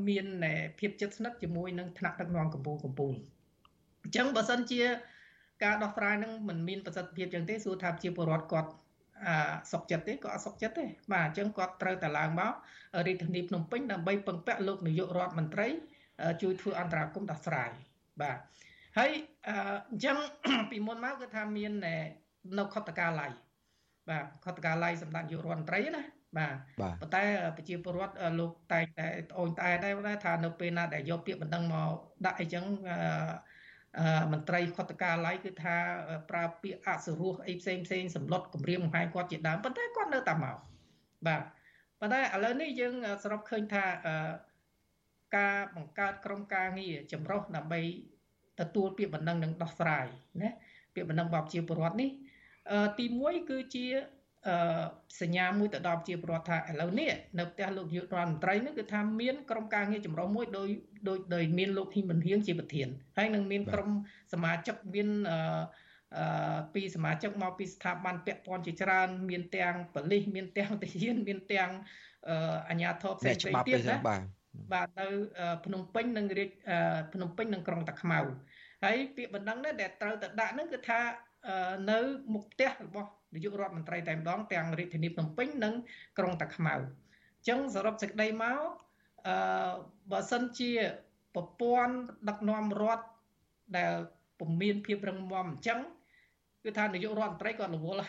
មានភាពជិតស្និទ្ធជាមួយនឹងថ្នាក់ដឹកនាំកម្ពុជាកម្ពុជាអញ្ចឹងបើសិនជា ការដោះស្រាយនឹងមិនមានប្រសិទ្ធភាពចឹងទេសួរថាជាពលរដ្ឋគាត់អសុកចិត្តទេក៏អសុកចិត្តទេបាទអញ្ចឹងគាត់ត្រូវតែឡើងមករាជធានីភ្នំពេញដើម្បីពឹងពាក់លោកនាយករដ្ឋមន្ត្រី ជួយធ្វើអន្តរាគមន៍ដោះស្រាយបាទហើយអញ្ចឹងពីមុនមកគឺថាមាននៅខុទ្ទកាល័យបាទខុទ្ទកាល័យសម្ដេចនាយករដ្ឋមន្ត្រីណា បាទប៉ុន្តែប្រជាពលរដ្ឋលោកតែងតែត្អូញត្អែដែរថានៅពេលណាដែលយកពាក្យបណ្ដឹងមកដាក់អីចឹងអឺមន្ត្រីខុទ្ទកាល័យគឺថាប្រើពាក្យអសុរោះអីផ្សេងផ្សេងសម្លុតគម្រាមកំហែងគាត់ជាដើមប៉ុន្តែគាត់នៅតែមកបាទប៉ុន្តែឥឡូវនេះយើងសរុបឃើញថាការបង្កើតក្រុមការងារចម្រុះដើម្បីទទួលពាក្យបណ្ដឹងនិងដោះស្រាយណាពាក្យបណ្ដឹងរបស់ប្រជាពលរដ្ឋនេះទី1គឺជាអឺ សញ្ញាមួយទៅដល់ជាប្រវត្តិថាឥឡូវនេះនៅផ្ទះលោកយុទ្ធរដ្ឋមន្ត្រីនេះគឺថាមានក្រុមការងារចម្រុះមួយដោយដោយដោយមានលោកហ៊ីមិនហៀងជាប្រធានហើយនឹងមានក្រុមសមាជិកមានអឺអឺពីសមាជិកមកពីស្ថាប័នពាក់ព័ន្ធជាច្រើន មានទាំងប៉ូលីសមានទាំងទាហានមានទាំងអឺអាជ្ញាធរផ្សេងផ្សេងទៀតណាបាទបាទនៅភ្នំពេញនិងរាជភ្នំពេញនិងក្រុងតាខ្មៅហើយពាក្យបណ្ដឹងនេះដែលត្រូវទៅដាក់ហ្នឹងគឺថានៅមុខផ្ទះរបស់ នាយករដ្ឋមន្ត្រីតែម្ដងទាំងរាជធានីភ្នំពេញនិងក្រុងតាខ្មៅអញ្ចឹងសរុបសេចក្តីមកអឺបើសិនជាប្រព័ន្ធដឹកនាំរដ្ឋដែលពុំមានភាពរឹងមាំអញ្ចឹងគឺថានាយករដ្ឋមន្ត្រីគាត់រវល់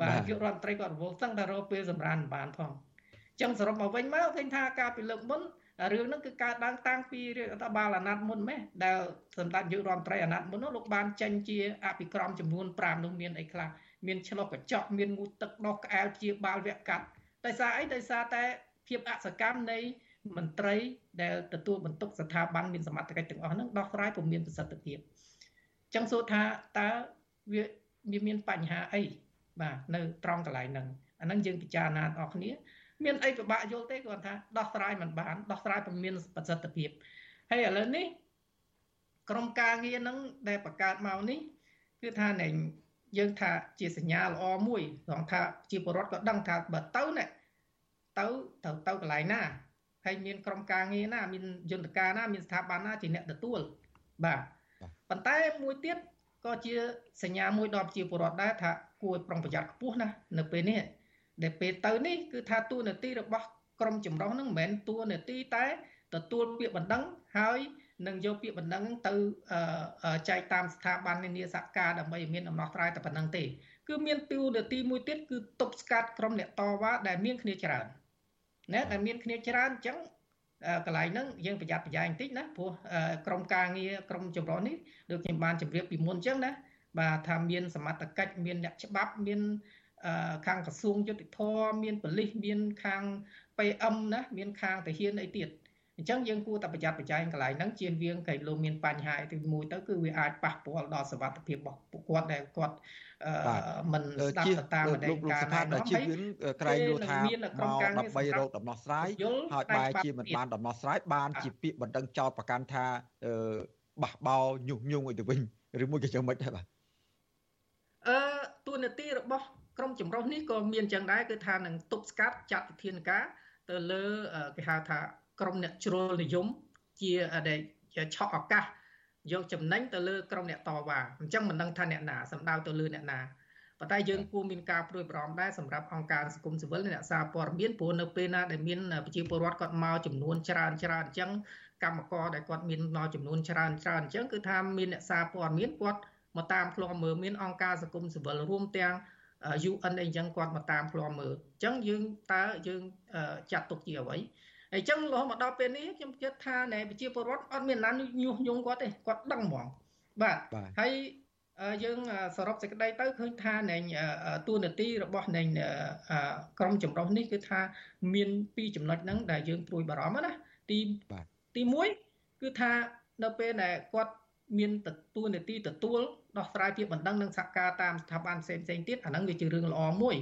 បាទនាយករដ្ឋមន្ត្រីគាត់រវល់ស្ទឹងតែរកពេលសម្រាប់បានផងអញ្ចឹងសរុបមកវិញមកឃើញថាការពីលើកមុន រឿងហ្នឹងគឺកើតឡើងតាំងពីរដ្ឋបាលអាណត្តិមុនម៉េះដែលសម្ដេចយុរដ្ឋមន្ត្រីអាណត្តិមុននោះលោកបានចេញជាអភិក្រមចំនួន5នោះមានអីខ្លះមានឆ្លុះកញ្ចក់មានងូតទឹកដោះក្អែលជាបាលវគ្គកាត់ដោយសារអីដោយសារតែភាពអសកម្មនៃមន្ត្រីដែលទទួលបន្ទុកស្ថាប័នមានសមត្ថកិច្ចទាំងអស់ហ្នឹងដោះស្រាយពុំមានប្រសិទ្ធភាពអញ្ចឹងសួរថាតើវាវាមានបញ្ហាអីបាទនៅត្រង់កន្លែងហ្នឹងអាហ្នឹងយើងពិចារណាអស់គ្នា មានអីពិបាកយល់ទេគាត់ថាដោះស្រាយមិនបានដោះស្រាយពុំមានប្រសិទ្ធភាពហើយឥឡូវនេះក្រុមការងារហ្នឹងដែលបង្កើតមកនេះគឺថាណែយើងថាជាសញ្ញាល្អមួយត្រង់ថាជាពលរដ្ឋក៏ដឹងថាបើទៅណែទៅទៅទៅកន្លែងណាហើយមានក្រុមការងារណាមានយន្តការណាមានស្ថាប័នណាជាអ្នកទទួលបាទប៉ុន្តែមួយទៀតក៏ជាសញ្ញាមួយដល់ប្រជាពលរដ្ឋដែរថាគួរប្រុងប្រយ័ត្នខ្ពស់ណានៅពេលនេះ ដែលពេលទៅនេះគឺថាតួនាទីរបស់ក្រមចម្រុះហ្នឹងមិនមែនតួនាទីតែទទួលពាក្យបណ្ដឹងហើយនឹងយកពាក្យបណ្ដឹងទៅចែកតាមស្ថាប័ននានាសការដើម្បីមានដំណោះស្រាយតែប៉ុណ្្នឹងទេគឺមានតួនាទីមួយទៀតគឺទប់ស្កាត់ក្រុមអ្នកតវ៉ាដែលមានគ្នាច្រើនណាដែលមានគ្នាច្រើនអញ្ចឹងកន្លែងហ្នឹងយើងប្រយ័ត្នប្រយែងបន្តិចណាព្រោះក្រុមការងារក្រុមចម្រុះនេះដូចខ្ញុំបានជម្រាបពីមុនអញ្ចឹងណាបាទថាមានសមត្ថកិច្ចមានអ្នកច្បាប់មាន ខាងក្រសួងយុតិធម៌មានប៉ូលីសមានខាង PM ណាមានខាងទាហានអីទៀតអញ្ចឹងយើងគួរតែប្រយ័ត្នប្រយែងកន្លែងហ្នឹងជៀសវាងកែលោមានបញ្ហាទីមួយទៅគឺវាអាចប៉ះពាល់ដល់សវត្ថិភាពរបស់ពួកគាត់ដែលគាត់មិនស្ដាប់ទៅតាមបណ្ដាការណែនាំហើយក្រែងនោះថាមកដើម្បីរកដំណោះស្រាយហើយបែរជាមិនបានដំណោះស្រាយបានជាពាក្យបណ្ដឹងចោតប្រកាន់ថាបះបោញុះញង់ឲ្យទៅវិញឬមួយក៏យ៉ាងម៉េចដែរបាទអឺទួនាទីរបស់ ក្រមចម្រុះនេះក៏មានចឹងដែរគឺថានឹងទប់ស្កាត់ចាត់វិធានការទៅលើគេហៅថាក្រមអ្នកជ្រុលនិយមជាដែលឆក់ឱកាសយកចំណេញទៅលើក្រុមអ្នកតវ៉ាអញ្ចឹងមិនដឹងថាអ្នកណាសម្ដៅទៅលើអ្នកណាប៉ុន្តែយើងគួរមានការព្រួយបារម្ភដែរសម្រាប់អង្គការសង្គមស៊ីវិលអ្នកសារព័ត៌មានព្រោះនៅពេលណាដែលមានប្រជាពលរដ្ឋគាត់មកចំនួនច្រើនច្រើនអញ្ចឹងកម្មករដែលគាត់មានមកចំនួនច្រើនច្រើនអញ្ចឹងគឺថាមានអ្នកសារព័ត៌មានគាត់មកតាមឃ្លាំមើលមានអង្គការសង្គមស៊ីវិលរួមទាំង UN អីចឹងគាត់មកតាមឃ្លាំមើលអញ្ចឹងយើងតើយើងចាត់ទុកជាអ្វីអញ្ចឹងរហូតមកដល់ពេលនេះខ្ញុំគិតថាណែប្រជាពលរដ្ឋអត់មានណាញុះញង់គាត់ទេគាត់ដឹងហ្មងបាទហើយយើងសរុបសេចក្តីទៅឃើញថាណែតួនាទីរបស់ណែក្រមចម្រុះនេះគឺថាមានពីរចំណុចហ្នឹងដែលយើងព្រួយបារម្ភណាទីទី1គឺថានៅពេលដែលគាត់មានតួនាទីទទួល ដោះស្រាយពាក្យបណ្ដឹងនិងសហការតាមស្ថាប័នផ្សេងផ្សេងទៀតអាហ្នឹងវាជារឿងល្អមួយ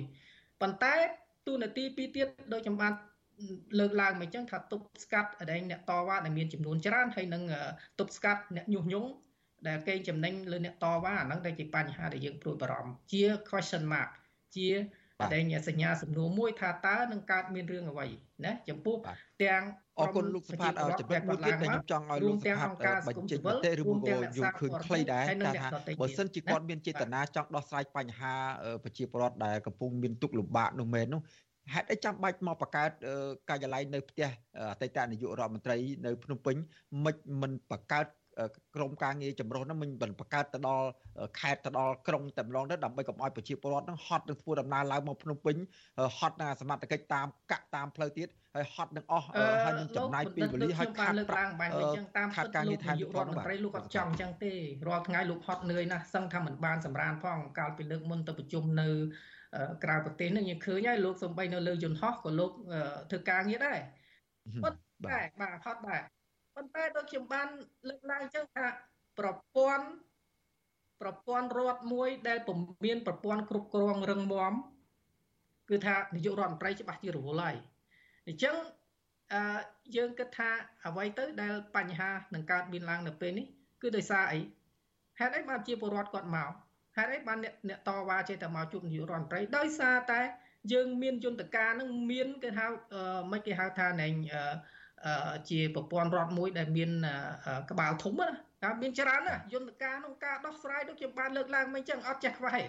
ប៉ុន្តែតួនាទីពីរទៀតដោយខ្ញុំបានលើកឡើងមកអញ្ចឹងថាទប់ស្កាត់ដែលអ្នកតវ៉ាដែលមានចំនួនច្រើនហើយនឹងទប់ស្កាត់អ្នកញុះញង់ដែលកេងចំណេញលើអ្នកតវ៉ាអាហ្នឹងដែលជាបញ្ហាដែលយើងព្រួយបារម្ភជា question mark ជា ដែលសញ្ញាសំណួរមួយថាតើនឹងកើតមានរឿងអ្វីណាចំពោះទាំងអរគុណលោកសុផាតឲ្យចំណុចមួយទៀតដែលខ្ញុំចង់ឲ្យលោកសុផាតបញ្ចេញមតិឬមួយក៏យល់ឃើញខ្លីដែរថាបើសិនជាគាត់មានចេតនាចង់ដោះស្រាយបញ្ហាប្រជាពលរដ្ឋដែលកំពុងមានទុក្ខលំបាកនោះមែននោះហេតុអីចាំបាច់មកបង្កើតការិយាល័យនៅផ្ទះអតីតនាយករដ្ឋមន្ត្រីនៅភ្នំពេញមិនមិនបង្កើត ក្រមការងារចម្រុះហ្នឹងមិនបង្កើតទៅដល់ខេត្តទៅដល់ក្រុងតែម្ដងទៅដើម្បីកុំឲ្យប្រជាពលរដ្ឋហ្នឹងហត់នឹងធ្វើដំណើរឡើងមកភ្នំពេញហត់នឹងសមត្ថកិច្ចតាមកាក់តាមផ្លូវទៀតហើយហត់នឹងអស់ហើយនឹងចំណាយពេលវេលាហើយខាត់ប្រាក់បែបអញ្ចឹងតាមខាត់ការងារថែមរដ្ឋមន្ត្រីលោកគាត់ចង់អញ្ចឹងទេរាល់ថ្ងៃលោកហត់នឿយណាស់សឹងថាមិនបានសម្រានផងកាលពីលើកមុនទៅប្រជុំនៅក្រៅប្រទេសនឹងយើងឃើញហើយលោកសំបីនៅលើយន្តហោះក៏លោកធ្វើការងារដែរប៉ុន្តែបាទហត់ដែរ ប៉ុន្តែដូចខ្ញុំបានលើកឡើងចឹងថាប្រព័ន្ធប្រព័ន្ធរដ្ឋមួយដែលពុំមានប្រព័ន្ធគ្រប់គ្រងរឹងមាំគឺថានាយករដ្ឋមន្ត្រីច្បាស់ជារវល់ហើយអញ្ចឹងអឺយើងគិតថាអ្វីទៅដែលបញ្ហានឹងកើតមានឡើងនៅពេលនេះគឺដោយសារអីហេតុអីបានជាពលរដ្ឋគាត់មកហេតុអីបានអ្នកអ្នកតវ៉ាចេះតែមកជួបនាយករដ្ឋមន្ត្រីដោយសារតែយើងមានយន្តការនឹងមានគេហៅមិនគេហៅថាណែ ជាប្រព័ន្ធរដ្ឋមួយដែលមានក្បាលធំណាតែមានច្រើនណាយន្តការក្នុងការដោះស្រាយដូចខ្ញុំបានលើកឡើងមិញចឹងអត់ចេះខ្វះទេ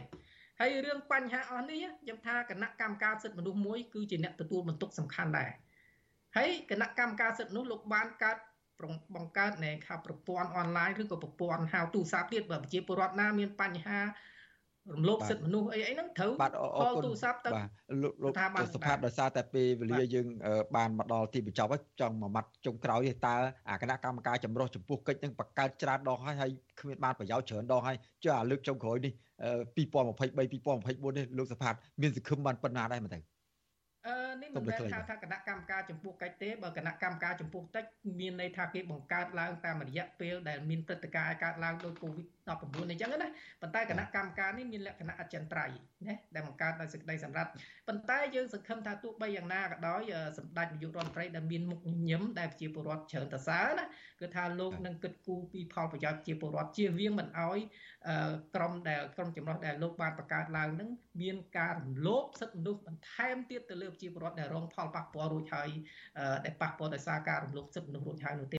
ហើយរឿងបញ្ហាអស់នេះខ្ញុំថាគណៈកម្មការសិទ្ធិមនុស្សមួយគឺជាអ្នកទទួលបន្ទុកសំខាន់ដែរហើយគណៈកម្មការសិទ្ធិមនុស្សលោកបានកើតបង្កើតនៃខាប្រព័ន្ធអនឡាញឬក៏ប្រព័ន្ធហៅទូរស័ព្ទទៀតបើប្រជាពលរដ្ឋណាមានបញ្ហា រំលោភសិទ្ធិមនុស្សអីអីហ្នឹងត្រូវបាទអរគុណទូរស័ព្ទទៅបាទលោកលោកស្ថាប័នសុផាតដោយសារតែពេលវេលាយើងអឺបានមកដល់ទីបញ្ចប់ហើយចង់មួយម៉ាត់ចុងក្រោយទេតើអាគណៈកម្មការចម្រុះចំពោះកិច្ចនឹងបង្កើតច្រើនដងហើយហើយគ្មានបានប្រយោជន៍ច្រើនដងហើយចុះអាលើកចុងក្រោយនេះអឺ2023 2024នេះលោកសុផាតមានសង្ឃឹមបានប៉ុណ្ណាដែរមើលទៅអឺនេះមិនមែនថាថាគណៈកម្មការចំពោះកិច្ចទេបើគណៈកម្មការចំពោះតិចមានន័យថាគេបង្កើតឡើងតាមរយៈពេលដែលមានព្រឹត្តិការណ៍កើតឡើងដោយ COVID-19 អញ្ចឹងណាប៉ុន្តែគណៈកម្មការនេះមានលក្ខណៈអចិន្ត្រៃយ៍ណាដែលបង្កើតដោយសេចក្តីសម្រាប់ប៉ុន្តែយើងសង្ឃឹមថាទោះបីយ៉ាងណាក៏ដោយសម្ដេចនាយករដ្ឋមន្ត្រីដែលមានមុខញញឹមដែលប្រជាពលរដ្ឋច្រើនតសើណាគឺថាលោកនឹងគិតគូរពីផលប្រយោជន៍ប្រជាពលរដ្ឋជៀសវាងមិនអោយក្រមដែលក្រមចម្រុះដែលលោកបានបង្កើតឡើងនឹងមានការរំលោភសិទ្ធិមនុស្សបន្ថែមទៀតទៅលើប្រជាពលរដ្ឋដែលរងផលប៉ះពាល់រួចហើយដែលប៉ះពាល់ដោយសារការរំលោភសិទ្ធិមនុស្សរួចហើយនោះទេ